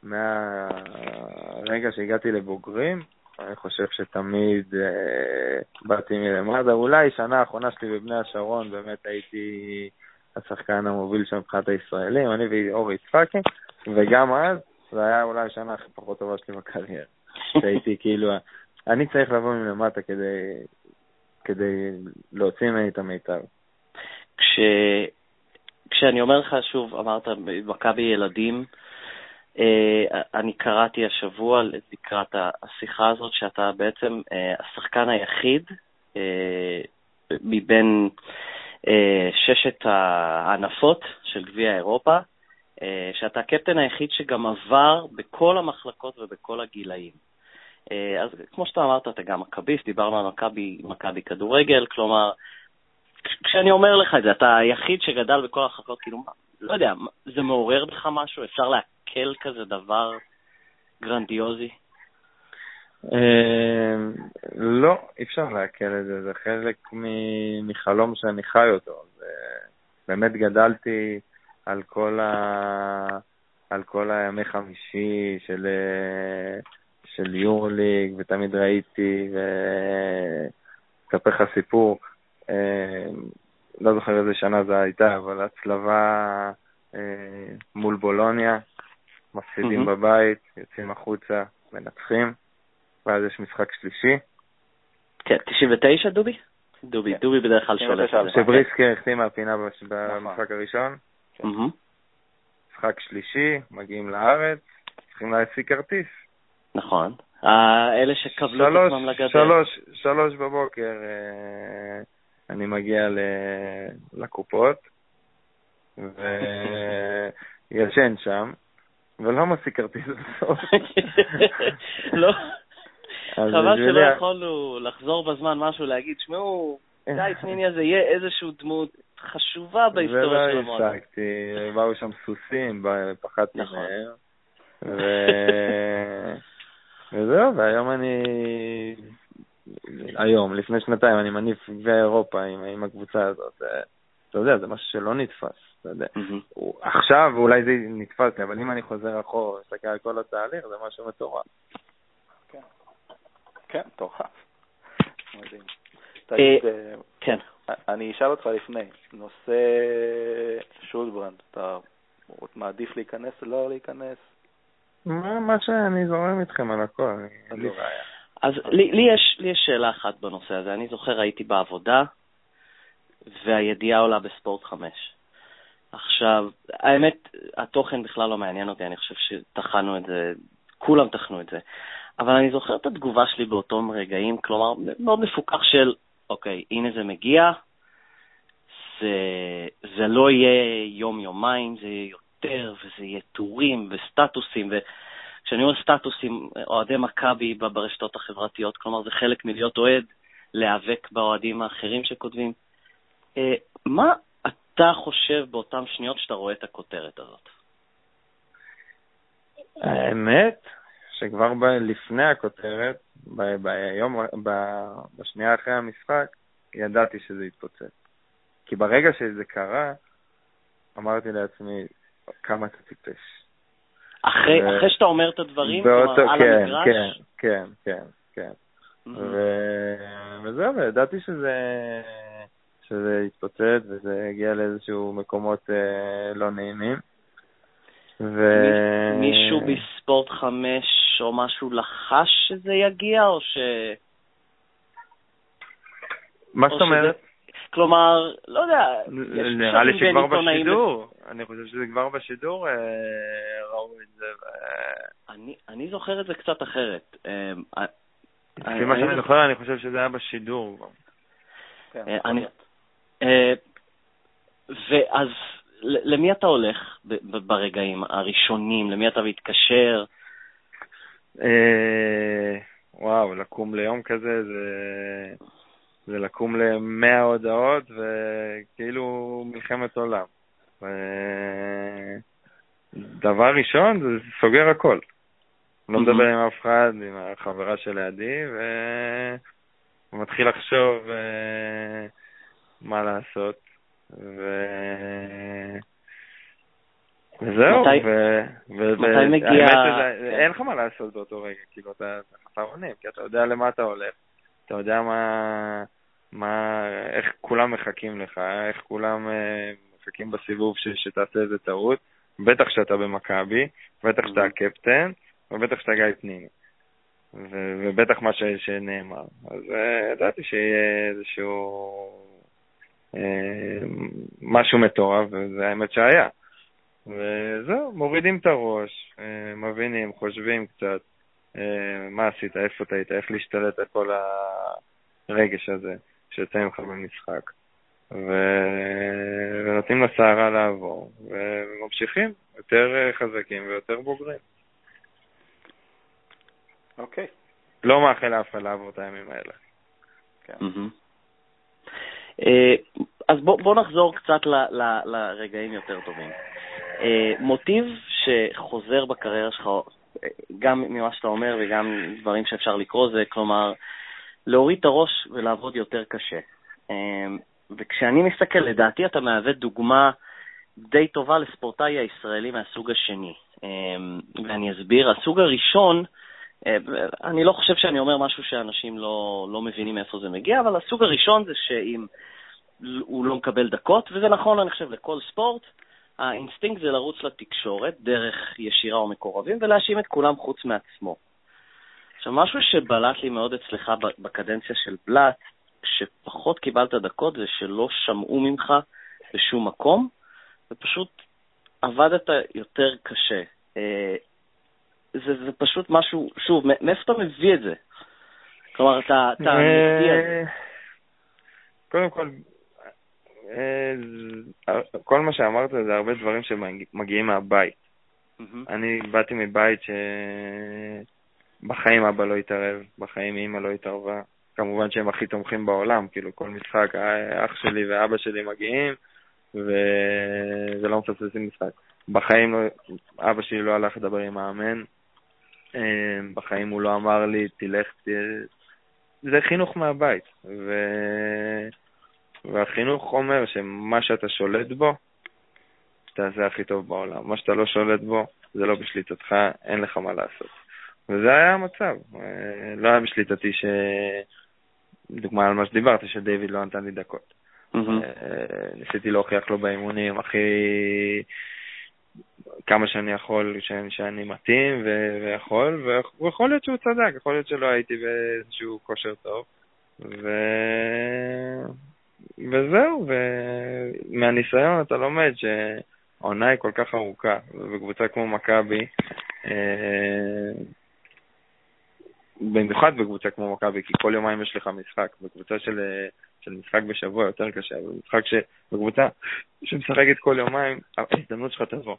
מהרגע שהגעתי לבוגרים, אני חושב שתמיד אה, באתי מלמטה. אולי שנה האחרונה שלי בבני השרון, באמת הייתי השחקן המוביל שם מבחינת הישראלים, אני ואורי יצחקי, וגם אז, זו היה אולי השנה הכי פחות טובה שלי בקריירה. שהייתי כאילו, אני צריך לבוא מלמטה כדי, כדי להוציא ממני את המיטב. כש... כשאני אומר לך, שוב, אמרת, מכבי ילדים, אני קראתי השבוע לקראת השיחה הזאת, שאתה בעצם אה, השחקן היחיד אה, מבין ששת הענפות של גביע אירופה, שאתה הקפטן היחיד שגם עבר בכל המחלקות ובכל הגילאים. אז כמו שאתה אמרת, אתה גם מכביסט, דיברנו על מכבי כדורגל, כלומר, כשאני אומר לך את זה, אתה היחיד שגדל בכל החלקות, כאילו, לא יודע, זה מעורר בך משהו? אפשר לעכל כזה דבר גרנדיוזי? אמ, לא, אי אפשר לעכל את זה, זה חלק מחלום שאני חי אותו. באמת גדלתי על כל. על כל הימי חמישי של, של יורליג, ותמיד ראיתי, ואספר לך סיפור. אה, לא זוכר איזה שנה זה הייתה, אבל הצלבה אה, מול בולוניה, מפסידים mm-hmm. בבית, יוצאים החוצה, מנצחים, ואז יש משחק שלישי. כן, 99 דובי? דובי, כן. דובי בדרך כלל שולט. שבריסקי החטיא מהפינה נכון. במשחק הראשון. כן. משחק שלישי, מגיעים לארץ, צריכים להשיג כרטיס. נכון. אלה שקבלו את עצמם לגדר. שלוש, שלוש בבוקר אני מגיע לקופות, וישן שם, ולא משיג כרטיס בסוף. לא. חבל שלא יכולנו לחזור בזמן משהו, להגיד, שמעו, גיא פניני הזה יהיה איזשהו דמות חשובה בהיסטוריה של המועדון. ולא הפסקתי, באו שם סוסים, פחדתי נכון. מהם. וזהו, והיום אני היום, לפני שנתיים, אני מניף גביע אירופה עם, עם הקבוצה הזאת. אתה יודע, זה משהו שלא נתפס, אתה יודע. Mm-hmm. עכשיו אולי זה נתפס לי, אבל אם אני חוזר אחורה ומסתכל על כל התהליך, זה משהו מטורף. כן, כן, מטורף. מדהים. תגיד, אה, אה, כן. אני אשאל אותך לפני, נושא שולברנד, אתה מעדיף להיכנס או לא להיכנס? מה שאני זורם איתכם על הכל, אין לי בעיה. אז לי, לי, יש, לי יש שאלה אחת בנושא הזה. אני זוכר, הייתי בעבודה, והידיעה עולה בספורט 5. עכשיו, האמת, התוכן בכלל לא מעניין אותי, אני חושב שטחנו את זה, כולם טחנו את זה. אבל אני זוכר את התגובה שלי באותם רגעים, כלומר, מאוד מפוקח של, אוקיי, הנה זה מגיע, זה, זה לא יהיה יום-יומיים, זה יהיה יותר, וזה יהיה טורים וסטטוסים, ו... כשאני אומר סטטוסים, אוהדי מכבי ברשתות החברתיות, כלומר זה חלק מלהיות אוהד, להיאבק באוהדים האחרים שכותבים. אה, מה אתה חושב באותן שניות שאתה רואה את הכותרת הזאת? האמת, שכבר ב- לפני הכותרת, ב- ביום, ב- בשנייה אחרי המשחק, ידעתי שזה יתפוצץ. כי ברגע שזה קרה, אמרתי לעצמי, כמה אתה טיפש. אחרי, ו... אחרי שאתה אומר את הדברים, באותו, כלומר, כן, על המגרש? כן, כן, כן, כן. Mm-hmm. ו... וזהו, וידעתי שזה, שזה יתפוצץ וזה יגיע לאיזשהו מקומות אה, לא נעימים. ו... מישהו בספורט חמש או משהו לחש שזה יגיע, או ש... מה זאת אומרת? כלומר, לא יודע, נראה לי שכבר בשידור, אני חושב שזה כבר בשידור אה, ראו את זה. אני זוכר את זה קצת אחרת. אה, לפי מה שאני זוכר, אני חושב שזה היה בשידור כבר. כן, אה, ואז למי אתה הולך ברגעים הראשונים? למי אתה מתקשר? וואו, לקום ליום כזה זה... זה לקום למאה הודעות וכאילו מלחמת עולם. דבר ראשון, זה סוגר הכל. לא מדבר עם אף אחד, עם החברה שלידי, ומתחיל לחשוב אה, מה לעשות. ו... וזהו, מתי, ו... מתי מגיע... האמת שזה, אין לך מה לעשות באותו רגע, כאילו, אתה חסר אונים, כי אתה יודע למה אתה הולך, אתה יודע מה... מה, איך כולם מחכים לך, איך כולם מחכים בסיבוב ש, שתעשה איזה טעות, בטח שאתה במכבי, בטח שאתה mm-hmm. הקפטן, ובטח שאתה גיא פנימי. ו- ובטח מה ש- שנאמר. אז uh, ידעתי שיהיה איזשהו uh, משהו מטורף, וזה האמת שהיה. וזהו, מורידים את הראש, uh, מבינים, חושבים קצת, uh, מה עשית, איפה טעית, איך להשתלט על כל הרגש הזה. שיוצא ממך במשחק. ו... ונותנים לסערה לעבור, וממשיכים יותר אה, חזקים ויותר בוגרים. אוקיי. Okay. לא מאחל לאף אחד לעבור את הימים האלה. כן. אה, אז בוא, בוא נחזור קצת ל, ל, לרגעים יותר טובים. אה, מוטיב שחוזר בקריירה שלך, גם ממה שאתה אומר וגם דברים שאפשר לקרוא, זה כלומר, להוריד את הראש ולעבוד יותר קשה. וכשאני מסתכל, לדעתי אתה מהווה דוגמה די טובה לספורטאי הישראלי מהסוג השני. אמ, ואני אסביר. הסוג הראשון, אה, אני לא חושב שאני אומר משהו שאנשים לא, לא מבינים מאיפה זה מגיע, אבל הסוג הראשון זה שאם הוא לא מקבל דקות, וזה נכון, אני חושב, לכל ספורט, האינסטינקט זה לרוץ לתקשורת דרך ישירה או מקורבים ולהאשים את כולם חוץ מעצמו. עכשיו, משהו שבלט לי מאוד אצלך בקדנציה של בלאט, כשפחות קיבלת דקות, זה שלא שמעו ממך בשום מקום, ופשוט עבדת יותר קשה. אה, זה, זה פשוט משהו, שוב, מאיפה אתה מביא את זה? כלומר, אתה, אתה מביא את זה. קודם כל, אה, כל מה שאמרת זה הרבה דברים שמגיעים מהבית. אני באתי מבית ש... בחיים אבא לא התערב, בחיים אימא לא התערבה. כמובן שהם הכי תומכים בעולם, כאילו כל משחק, אח שלי ואבא שלי מגיעים, וזה לא מפספסים משחק. בחיים לא, אבא שלי לא הלך לדבר עם מאמן, אה, בחיים הוא לא אמר לי, תלך, ת... זה חינוך מהבית. ו... והחינוך אומר שמה שאתה שולט בו, תעשה הכי טוב בעולם. מה שאתה לא שולט בו, זה לא בשליטתך, אין לך מה לעשות. וזה היה המצב. אה, לא היה בשליטתי ש... דוגמה על מה שדיברת, שדייוויד לא נתן לי דקות. Mm-hmm. ניסיתי להוכיח לו באימונים הכי... כמה שאני יכול, שאני, שאני מתאים ו... ויכול, ויכול להיות שהוא צדק, יכול להיות שלא הייתי באיזשהו כושר טוב. ו... וזהו, ומהניסיון אתה לומד שהעונה היא כל כך ארוכה, ובקבוצה כמו מכבי, אה, במיוחד בקבוצה כמו מכבי, כי כל יומיים יש לך משחק. בקבוצה של, של משחק בשבוע יותר קשה, אבל במשחק ש... בקבוצה שמשחקת כל יומיים, ההזדמנות שלך תבוא.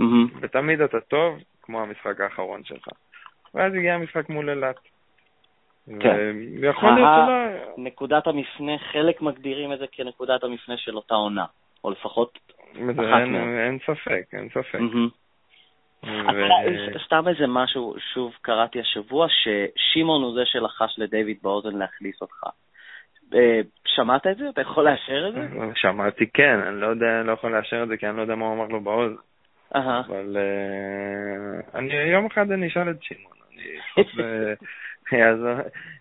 Mm-hmm. ותמיד אתה טוב, כמו המשחק האחרון שלך. ואז הגיע המשחק מול אילת. כן. ויכול להיות שלא... נקודת המפנה, חלק מגדירים את זה כנקודת המפנה של אותה עונה, או לפחות אחת מהן. אין ספק, אין ספק. Mm-hmm. ו... סתם איזה משהו, שוב קראתי השבוע, ששמעון הוא זה שלחש לדיוויד באוזן להכניס אותך. אה, שמעת את זה? אתה יכול לאשר את זה? שמעתי, כן. אני לא יודע, אני לא יכול לאשר את זה, כי אני לא יודע מה הוא אמר לו באוזן. אבל אני יום אחד אני אשאל את שמעון, אני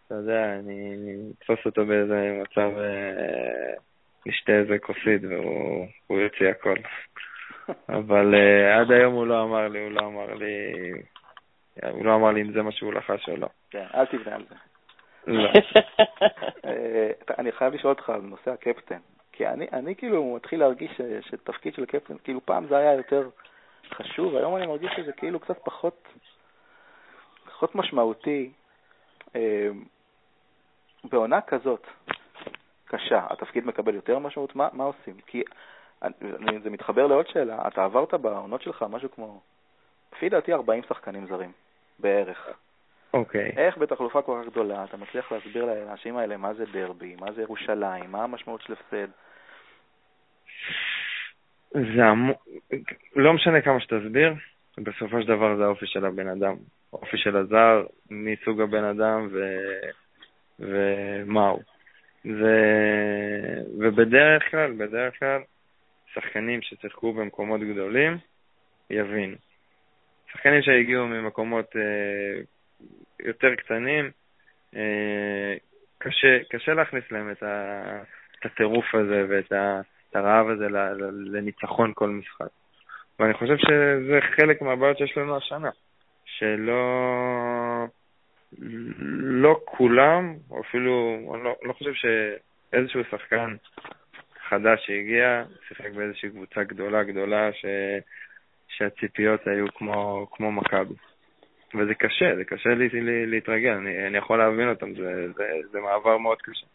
אתה יודע, אני אתפוס אותו באיזה מצב, נשתה איזה כוסית והוא יוציא הכל. אבל עד היום הוא לא אמר לי, הוא לא אמר לי, הוא לא אמר לי אם זה מה שהוא לחש או לא. כן, אל תבנה על זה. לא. אה, אני חייב לשאול אותך על נושא הקפטן, כי אני, אני כאילו מתחיל להרגיש שתפקיד של קפטן, כאילו פעם זה היה יותר חשוב, היום אני מרגיש שזה כאילו קצת פחות, פחות משמעותי. אה, בעונה כזאת קשה, התפקיד מקבל יותר משמעות, מה, מה עושים? כי אני, זה מתחבר לעוד שאלה, אתה עברת בעונות שלך משהו כמו, לפי דעתי 40 שחקנים זרים, בערך. אוקיי. Okay. איך בתחלופה כל כך גדולה אתה מצליח להסביר לאנשים האלה מה זה דרבי, מה זה ירושלים, מה המשמעות של הפסד? זה המ... לא משנה כמה שתסביר, בסופו של דבר זה האופי של הבן אדם. האופי של הזר, מסוג הבן אדם ו... ומה הוא. ו... ובדרך כלל, בדרך כלל, שחקנים ששיחקו במקומות גדולים יבינו. שחקנים שהגיעו ממקומות אה, יותר קטנים, אה, קשה, קשה להכניס להם את, ה, את הטירוף הזה ואת ה, הרעב הזה לניצחון כל משחק. ואני חושב שזה חלק מהבעיות שיש לנו השנה, שלא לא כולם, אפילו, אני לא, לא חושב שאיזשהו שחקן חדש שהגיע, שיחק באיזושהי קבוצה גדולה גדולה, ש, שהציפיות היו כמו, כמו מכבי. וזה קשה, זה קשה לי, לי, להתרגל, אני, אני יכול להבין אותם, זה, זה, זה מעבר מאוד קשה.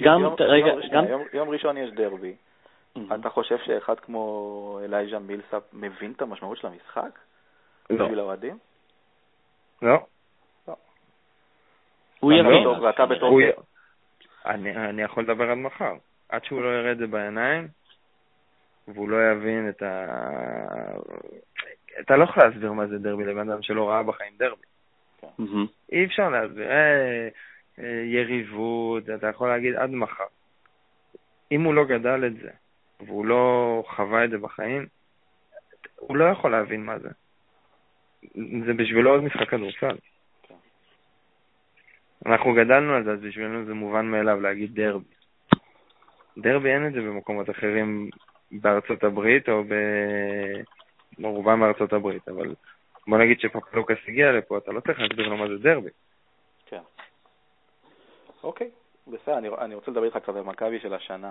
גם, יום, רגע, יום, גם... יום, יום ראשון יש דרבי. Mm-hmm. אתה חושב שאחד כמו אלייז'ה מילסאפ מבין את המשמעות של המשחק? לא. בשביל האוהדים? לא. לא. הוא יבין. ואתה בתור... אני, אני יכול לדבר עד מחר. עד שהוא לא יראה את זה בעיניים, והוא לא יבין את ה... אתה לא יכול להסביר מה זה דרבי לבן אדם שלא ראה בחיים דרבי. אי אפשר להסביר. אה, אה, יריבות, אתה יכול להגיד עד מחר. אם הוא לא גדל את זה, והוא לא חווה את זה בחיים, הוא לא יכול להבין מה זה. זה בשבילו עוד משחק כדורסל. אנחנו גדלנו על זה, אז בשבילנו זה מובן מאליו להגיד דרבי. דרבי אין את זה במקומות אחרים בארצות הברית או ב... רובם בארצות הברית, אבל בוא נגיד שפפלוקס הגיע לפה, אתה לא צריך להסביר לו מה זה דרבי. כן. אוקיי, בסדר, אני, אני רוצה לדבר איתך קצת על מכבי של השנה.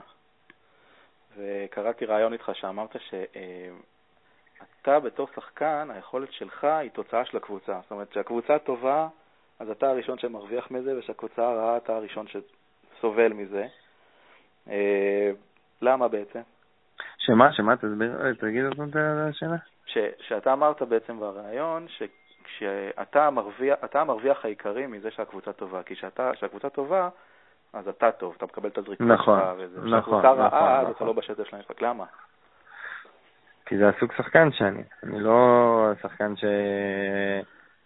וקראתי ראיון איתך שאמרת שאתה אה, בתור שחקן, היכולת שלך היא תוצאה של הקבוצה. זאת אומרת, כשהקבוצה טובה, אז אתה הראשון שמרוויח מזה, וכשהקבוצה רעה, אתה הראשון שסובל מזה. אה, למה בעצם? שמה? שמה? תסביר, תגיד עוד פעם את השאלה. שאתה אמרת בעצם בריאיון, שאתה המרוויח, המרוויח העיקרי מזה שהקבוצה טובה, כי כשהקבוצה טובה, אז אתה טוב, אתה מקבל את הזריקות נכון, שלך וזה. נכון, כשהקבוצה נכון, רעה, אז נכון. אתה לא בשטף של המשחק. למה? כי זה הסוג שחקן שאני. אני לא שחקן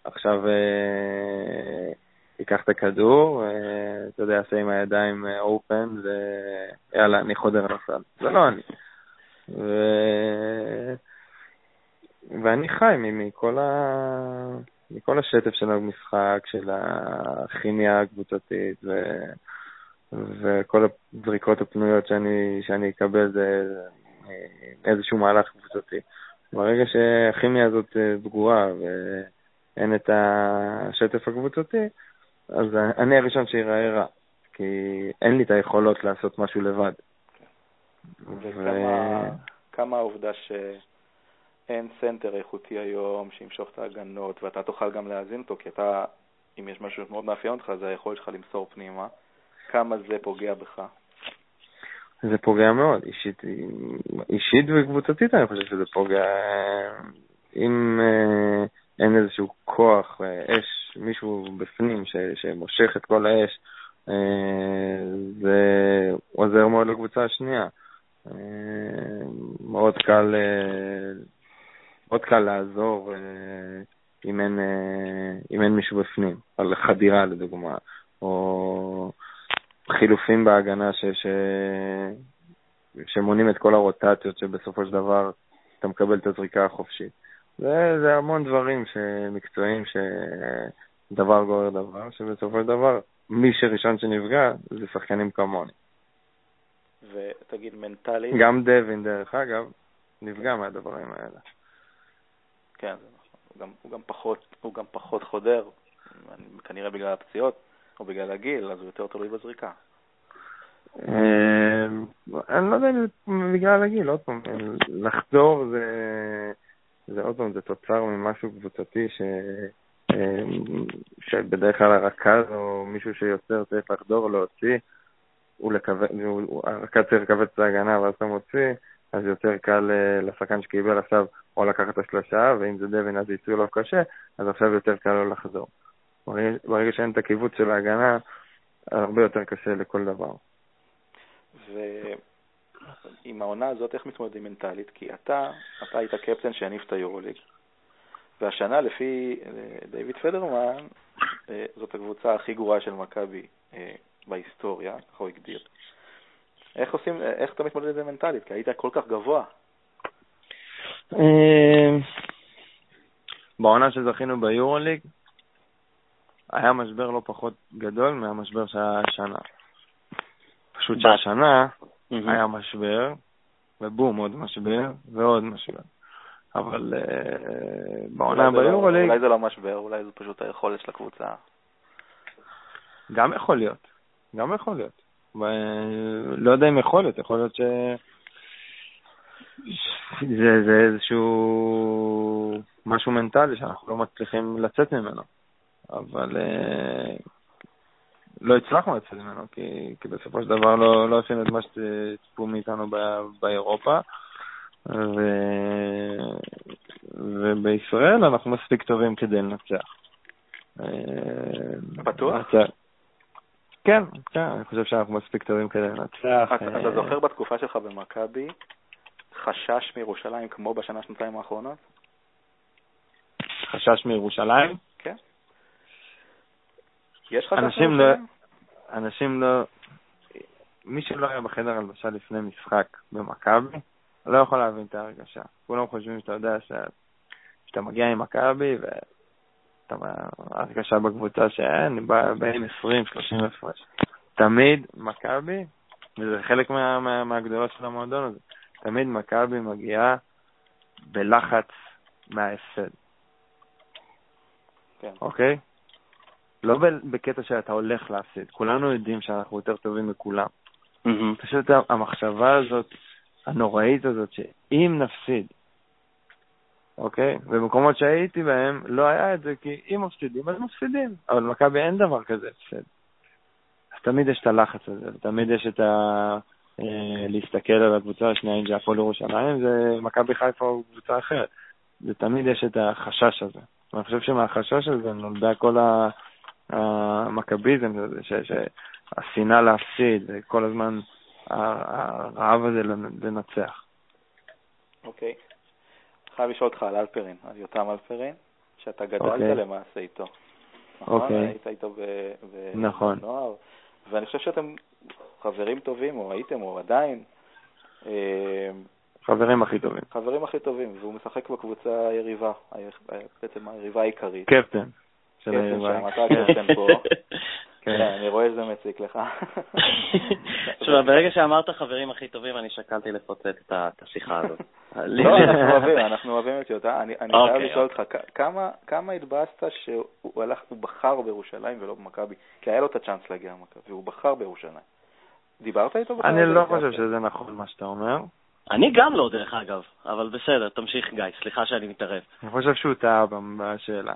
שעכשיו אה, ייקח את הכדור, אה, אתה יודע, יעשה עם הידיים אופן, ויאללה, אני חודר לסל. זה לא אני. ו... ואני חי מכל, ה... מכל השטף של המשחק, של הכימיה הקבוצתית ו... וכל הזריקות הפנויות שאני, שאני אקבל זה איזשהו מהלך קבוצתי. ברגע שהכימיה הזאת סגורה ואין את השטף הקבוצתי, אז אני הראשון שיראה רע, כי אין לי את היכולות לעשות משהו לבד. וכמה כמה העובדה שאין סנטר איכותי היום שימשוך את ההגנות, ואתה תוכל גם להזין אותו, כי אתה, אם יש משהו שמאוד מאפיין אותך, זה היכולת שלך למסור פנימה. כמה זה פוגע בך? זה פוגע מאוד, אישית, אישית וקבוצתית אני חושב שזה פוגע. אם אה, אין איזשהו כוח, אה, אש, מישהו בפנים ש, שמושך את כל האש, אה, זה עוזר מאוד לקבוצה השנייה. אה, מאוד קל, אה, מאוד קל לעזור אם אין, אם אין מישהו בפנים, על חדירה לדוגמה, או חילופים בהגנה ש, ש, שמונים את כל הרוטציות שבסופו של דבר אתה מקבל את הזריקה החופשית. זה, זה המון דברים מקצועיים שדבר גורר דבר, שבסופו של דבר מי שראשון שנפגע זה שחקנים כמוני. ותגיד מנטלית... גם דווין, דרך אגב, נפגע מהדברים האלה. כן, זה נכון. הוא גם, הוא גם, פחות, הוא גם פחות חודר, כנראה בגלל הפציעות או בגלל הגיל, אז הוא יותר תלוי בזריקה. אמ, אני לא יודע אם בגלל הגיל, עוד פעם, לחזור זה, זה עוד פעם, זה תוצר ממשהו קבוצתי ש... אמ, שבדרך כלל הרכז או מישהו שיוצר צריך לחדור, להוציא, הרכז צריך לכווץ את ההגנה ואז אתה מוציא, אז יותר קל אה, לשחקן שקיבל עכשיו או לקחת את השלושה, ואם זה דווין אז ייצאו לו קשה, אז עכשיו יותר קל לו לחזור. ברגע שאין את הקיבוץ של ההגנה, הרבה יותר קשה לכל דבר. ועם העונה הזאת, איך מתמודדים מנטלית? כי אתה, אתה היית קפטן שהניף את היורוליג, והשנה, לפי אה, דיוויד פדרמן, אה, זאת הקבוצה הכי גרועה של מכבי בהיסטוריה, ככה הוא הגדיר. איך עושים, איך אתה מתמודד עם זה מנטלית? כי היית כל כך גבוה. אה, בעונה שזכינו ביורוליג, היה משבר לא פחות גדול מהמשבר שהיה השנה. פשוט שהשנה היה משבר, ובום, עוד משבר, ועוד משבר. אבל אה, בעונה לא- ביורוליג... אולי זה לא משבר, אולי זה פשוט היכולת של הקבוצה. גם יכול להיות, גם יכול להיות. לא יודע אם יכול להיות, יכול להיות ש... זה, זה איזשהו משהו מנטלי שאנחנו לא מצליחים לצאת ממנו. אבל אה, לא הצלחנו לצאת ממנו, כי, כי בסופו של דבר לא, לא עשינו את מה שציפו מאיתנו באירופה. ו... ובישראל אנחנו מספיק טובים כדי לנצח. אה, בטוח? כן, כן, אני חושב שאנחנו מספיק טובים כדי לנצח. אתה אה, זוכר בתקופה שלך במכבי חשש מירושלים כמו בשנה, שנתיים האחרונות? חשש מירושלים? יש אנשים לא, אנשים לא... מי שלא היה בחדר הלבשה לפני משחק במכבי, לא יכול להבין את ההרגשה. כולם חושבים שאתה יודע שאתה מגיע עם מכבי, וההרגשה בקבוצה שאין, באים 20-30 הפרש. תמיד מכבי, וזה חלק מה, מה, מהגדולות של המועדון הזה, תמיד מכבי מגיעה בלחץ מההפסד. כן. אוקיי? לא בקטע שאתה הולך להפסיד, כולנו יודעים שאנחנו יותר טובים מכולם. Mm-hmm. פשוט המחשבה הזאת, הנוראית הזאת, שאם נפסיד, אוקיי? במקומות שהייתי בהם לא היה את זה, כי אם מפסידים, אז מפסידים. אבל במכבי אין דבר כזה הפסד. אז תמיד יש את הלחץ הזה, תמיד יש את ה... אה, להסתכל על הקבוצה השנייה, אם זה הפועל ירושלים, זה מכבי חיפה או קבוצה אחרת. זה תמיד יש את החשש הזה. ואני חושב שמהחשש הזה נולדה כל המכביזם הזה, שהשנאה להפסיד, וכל הזמן הרעב הזה לנצח. אוקיי. חייב לשאול אותך על אלפרין, על יותם אלפרין, שאתה גדלת okay. אוקיי. למעשה איתו. נכון? אוקיי. היית איתו בנוער. נכון. ואני חושב שאתם חברים טובים, או הייתם, או עדיין. אה, חברים הכי טובים. חברים הכי טובים, והוא משחק בקבוצה היריבה, בעצם היריבה העיקרית. קפטן. קפטן שם, אתה פה. כן, אני רואה שזה מציק לך. תשמע, ברגע שאמרת חברים הכי טובים, אני שקלתי לפוצץ את השיחה הזאת. לא, אנחנו אוהבים, אנחנו אוהבים את יותה. אני חייב אוקיי, לשאול אותך, אוקיי. כמה התבאסת שהוא הלך, הוא בחר בירושלים ולא במכבי? כי היה לו את הצ'אנס להגיע למכבי, והוא בחר בירושלים. דיברת איתו בכלל? אני לא חושב שזה נכון מה שאתה אומר. אני גם לא, דרך אגב, אבל בסדר, תמשיך גיא, סליחה שאני מתערב. אני חושב שהוא טעה בשאלה.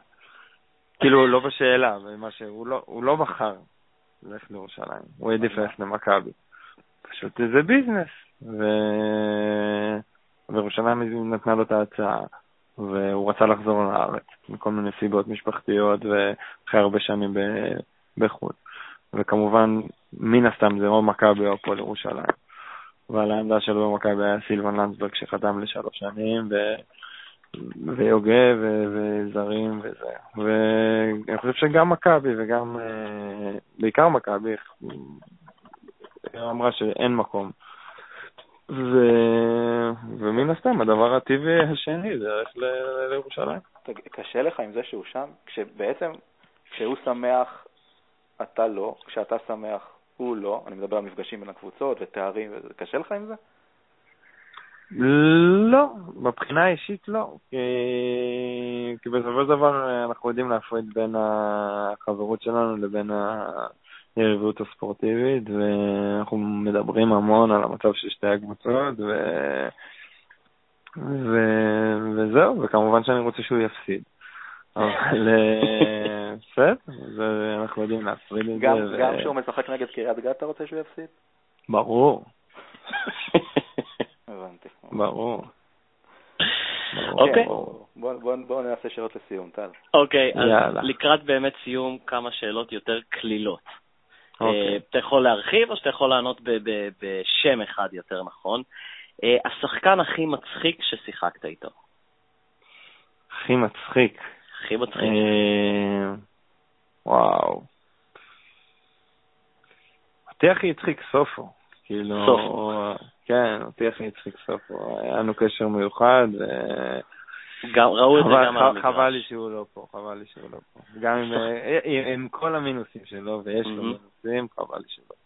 כאילו, לא בשאלה, במה שהוא לא, הוא לא בחר ללכת לירושלים, הוא העדיף ללכת למכבי. פשוט זה ביזנס, ו... וירושלים נתנה לו את ההצעה, והוא רצה לחזור לארץ, מכל מיני סיבות משפחתיות ואחרי הרבה שנים בחו"ל. וכמובן, מן הסתם זה או מכבי או הפועל ירושלים. ועל העמדה שלו במכבי היה סילבן לנדסברג שחתם לשלוש שנים, ו... ויוגב וזרים וזה. ואני חושב שגם מכבי וגם, אה, בעיקר מכבי, אמרה שאין מקום ו... ומן הסתם, הדבר הטבעי השני זה ללכת לירושלים. קשה לך עם זה שהוא שם? כשבעצם, כשהוא שמח, אתה לא, כשאתה שמח, הוא לא, אני מדבר על מפגשים בין הקבוצות ותארים, קשה לך עם זה? לא, מבחינה אישית לא. כי, כי בסופו של דבר אנחנו יודעים להפריד בין החברות שלנו לבין היריבות הספורטיבית, ואנחנו מדברים המון על המצב של שתי הקבוצות, ו... ו... וזהו, וכמובן שאני רוצה שהוא יפסיד. אבל אה, בסדר, אנחנו יודעים להפריד את זה. גם כשהוא משחק נגד קריית גת אתה רוצה שהוא יפסיד? ברור. הבנתי. ברור. אוקיי. בואו נעשה שאלות לסיום, טל. אוקיי, אז לקראת באמת סיום, כמה שאלות יותר קלילות. אוקיי. אתה יכול להרחיב או שאתה יכול לענות בשם אחד יותר נכון. אה, השחקן הכי מצחיק ששיחקת איתו. הכי מצחיק. הכי מצחיק. אה, וואו. אותי הכי הצחיק סופו. כאילו... סופו. כן, אותי הכי הצחיק סופו. היה לנו קשר מיוחד. גם, ראו את זה גם על המגרש. חבל לי שהוא לא פה, חבל לי שהוא לא פה. גם עם, אה, עם כל המינוסים שלו, ויש לו מינוסים, חבל לי שהוא לא.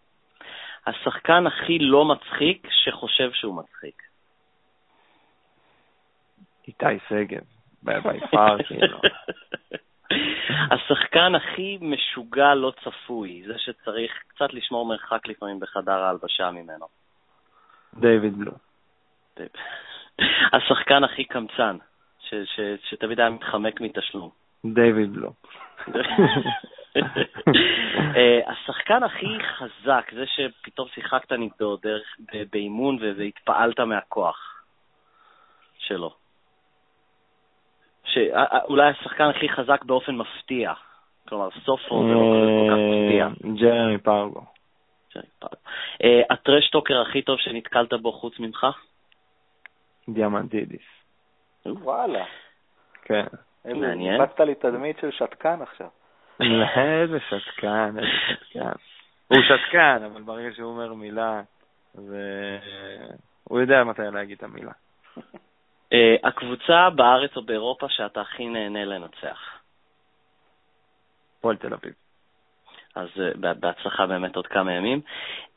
השחקן הכי לא מצחיק שחושב שהוא מצחיק. איתי שגב, ביפר, כאילו. השחקן הכי משוגע לא צפוי, זה שצריך קצת לשמור מרחק לפעמים בחדר ההלבשה ממנו. דיוויד בלו. השחקן הכי קמצן, שתמיד היה מתחמק מתשלום. דיוויד בלו. אה, השחקן הכי חזק, זה שפתאום שיחקת נגדו דרך באימון והתפעלת מהכוח שלו. שאולי השחקן הכי חזק באופן מפתיע. כלומר, סופו זה לא כל כך מפתיע. אה, ג'רמי פרגו. אה, הטרשטוקר הכי טוב שנתקלת בו חוץ ממך? דיאמנטידיס. וואלה. כן. מעניין. הפצת לי תדמית של שתקן עכשיו. איזה שתקן, איזה שתקן. הוא שתקן, אבל ברגע שהוא אומר מילה, הוא יודע מתי להגיד את המילה. אה, הקבוצה בארץ או באירופה שאתה הכי נהנה לנצח? פועל תל אביב. אז אה, בהצלחה באמת עוד כמה ימים.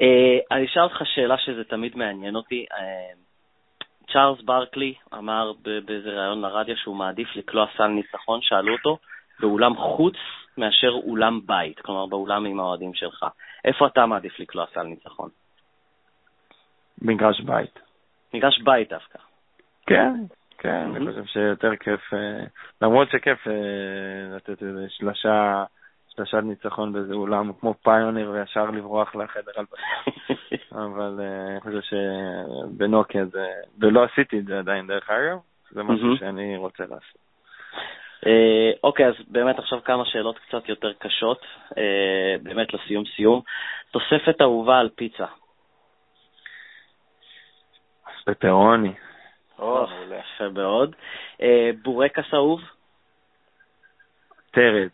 אה, אני אשאל אותך שאלה שזה תמיד מעניין אותי. צ'ארלס ברקלי אמר באיזה ראיון לרדיו שהוא מעדיף לקלוע סל ניצחון, שאלו אותו, באולם חוץ מאשר אולם בית, כלומר באולם עם האוהדים שלך. איפה אתה מעדיף לקלוע סל ניצחון? מגרש בית. מגרש בית דווקא. כן, כן, אני חושב שיותר כיף, אה, למרות שכיף אה, לתת איזה שלושה, שלושה ניצחון באיזה אולם כמו פיוניר וישר לברוח לחדר הלבשה. אבל אה, אני חושב שבנוקיה זה, ולא עשיתי את זה עדיין דרך אגב, זה משהו שאני רוצה לעשות. אוקיי, אז באמת עכשיו כמה שאלות קצת יותר קשות, באמת לסיום סיום. תוספת אהובה על פיצה. פפרוני. יפה מאוד. אה, בורקס אהוב? טרד.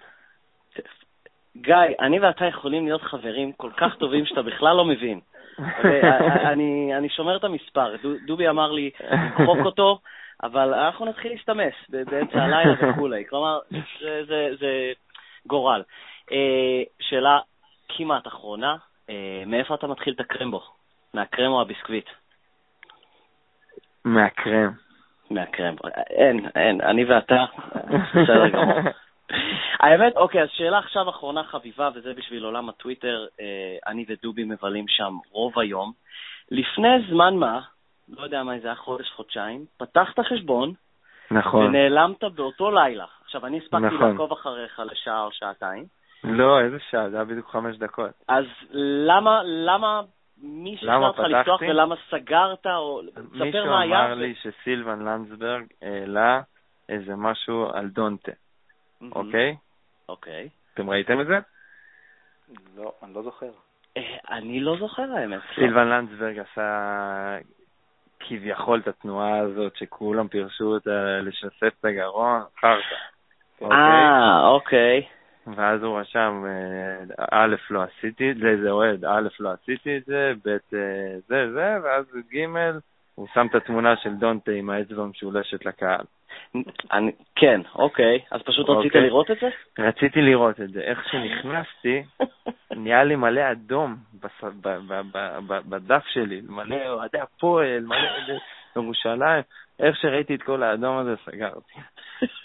גיא, אני ואתה יכולים להיות חברים כל כך טובים שאתה בכלל לא מבין. אני, אני שומר את המספר. דובי אמר לי למחוק אותו, אבל אנחנו נתחיל להסתמס באמצע הלילה וכולי. כלומר, זה, זה, זה גורל. אה, שאלה כמעט אחרונה, אה, מאיפה אתה מתחיל את הקרמבו? מהקרם או הביסקוויט? מהקרם. מהקרם. אין, אין, אני ואתה, בסדר גמור. האמת, אוקיי, אז שאלה עכשיו אחרונה חביבה, וזה בשביל עולם הטוויטר, אה, אני ודובי מבלים שם רוב היום. לפני זמן מה, לא יודע מה זה היה חודש, חודשיים, פתחת חשבון, נכון. ונעלמת באותו לילה. עכשיו, אני הספקתי נכון. לעקוב אחריך לשעה או שעתיים. לא, איזה שעה? זה היה בדיוק חמש דקות. אז למה, למה מי שכנע אותך לפתוח ולמה סגרת, או תספר מה היה. מישהו אמר לי שסילבן לנדסברג העלה איזה משהו על דונטה, אוקיי? אוקיי. אתם ראיתם את זה? לא, אני לא זוכר. אה, אני לא זוכר האמת. סילבן לנדסברג עשה כביכול את התנועה הזאת שכולם פירשו אותה לשסף את הגרון, חרטא. אה, אוקיי. ואז הוא רשם, א', לא עשיתי את זה, זה אוהד, א', לא עשיתי את זה, ב', זה, זה, ואז ג', הוא שם את התמונה של דונטה עם האצבע המשולשת לקהל. אני, כן, אוקיי. אז פשוט אוקיי. רצית לראות את זה? רציתי לראות את זה. איך שנכנסתי, נהיה לי מלא אדום בס... ב... ב... ב... בדף שלי, מלא אוהדי הפועל, מלא ירושלים. איך שראיתי את כל האדום הזה, סגרתי.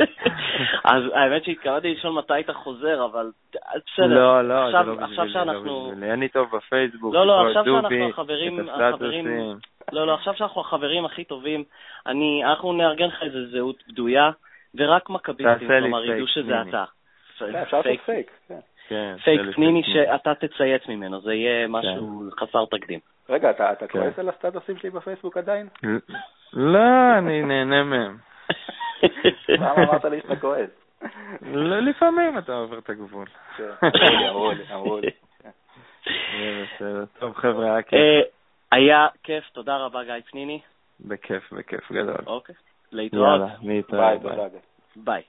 אז האמת שהתכוונתי לשאול מתי אתה חוזר, אבל בסדר. לא, לא, עכשיו, זה לא בשבילי, שאנחנו... לא בשבילי. אני טוב בפייסבוק, לא, לא, עכשיו שאנחנו החברים, החברים... לא, לא, עכשיו שאנחנו החברים הכי טובים, אני, אנחנו נארגן לך איזה זהות בדויה, ורק מכביסטים, כלומר, ידעו שזה אתה. אפשר לעשות פייק, כן. כן, פייק פנימי שאתה תצייץ ממנו, זה יהיה משהו כן. חסר תקדים. רגע, אתה, אתה כן. כועס על הסטטוסים שלי בפייסבוק עדיין? לא, אני נהנה מהם. למה אמרת לי שאתה כועס? לא, לפעמים אתה עובר את הגבול. כן, אמרו לי, אמרו לי. טוב, חבר'ה, היה כיף. אה, היה כיף, תודה רבה, גיא פניני. בכיף, בכיף גדול. אוקיי, להתראות. יאללה, להתראות. ביי.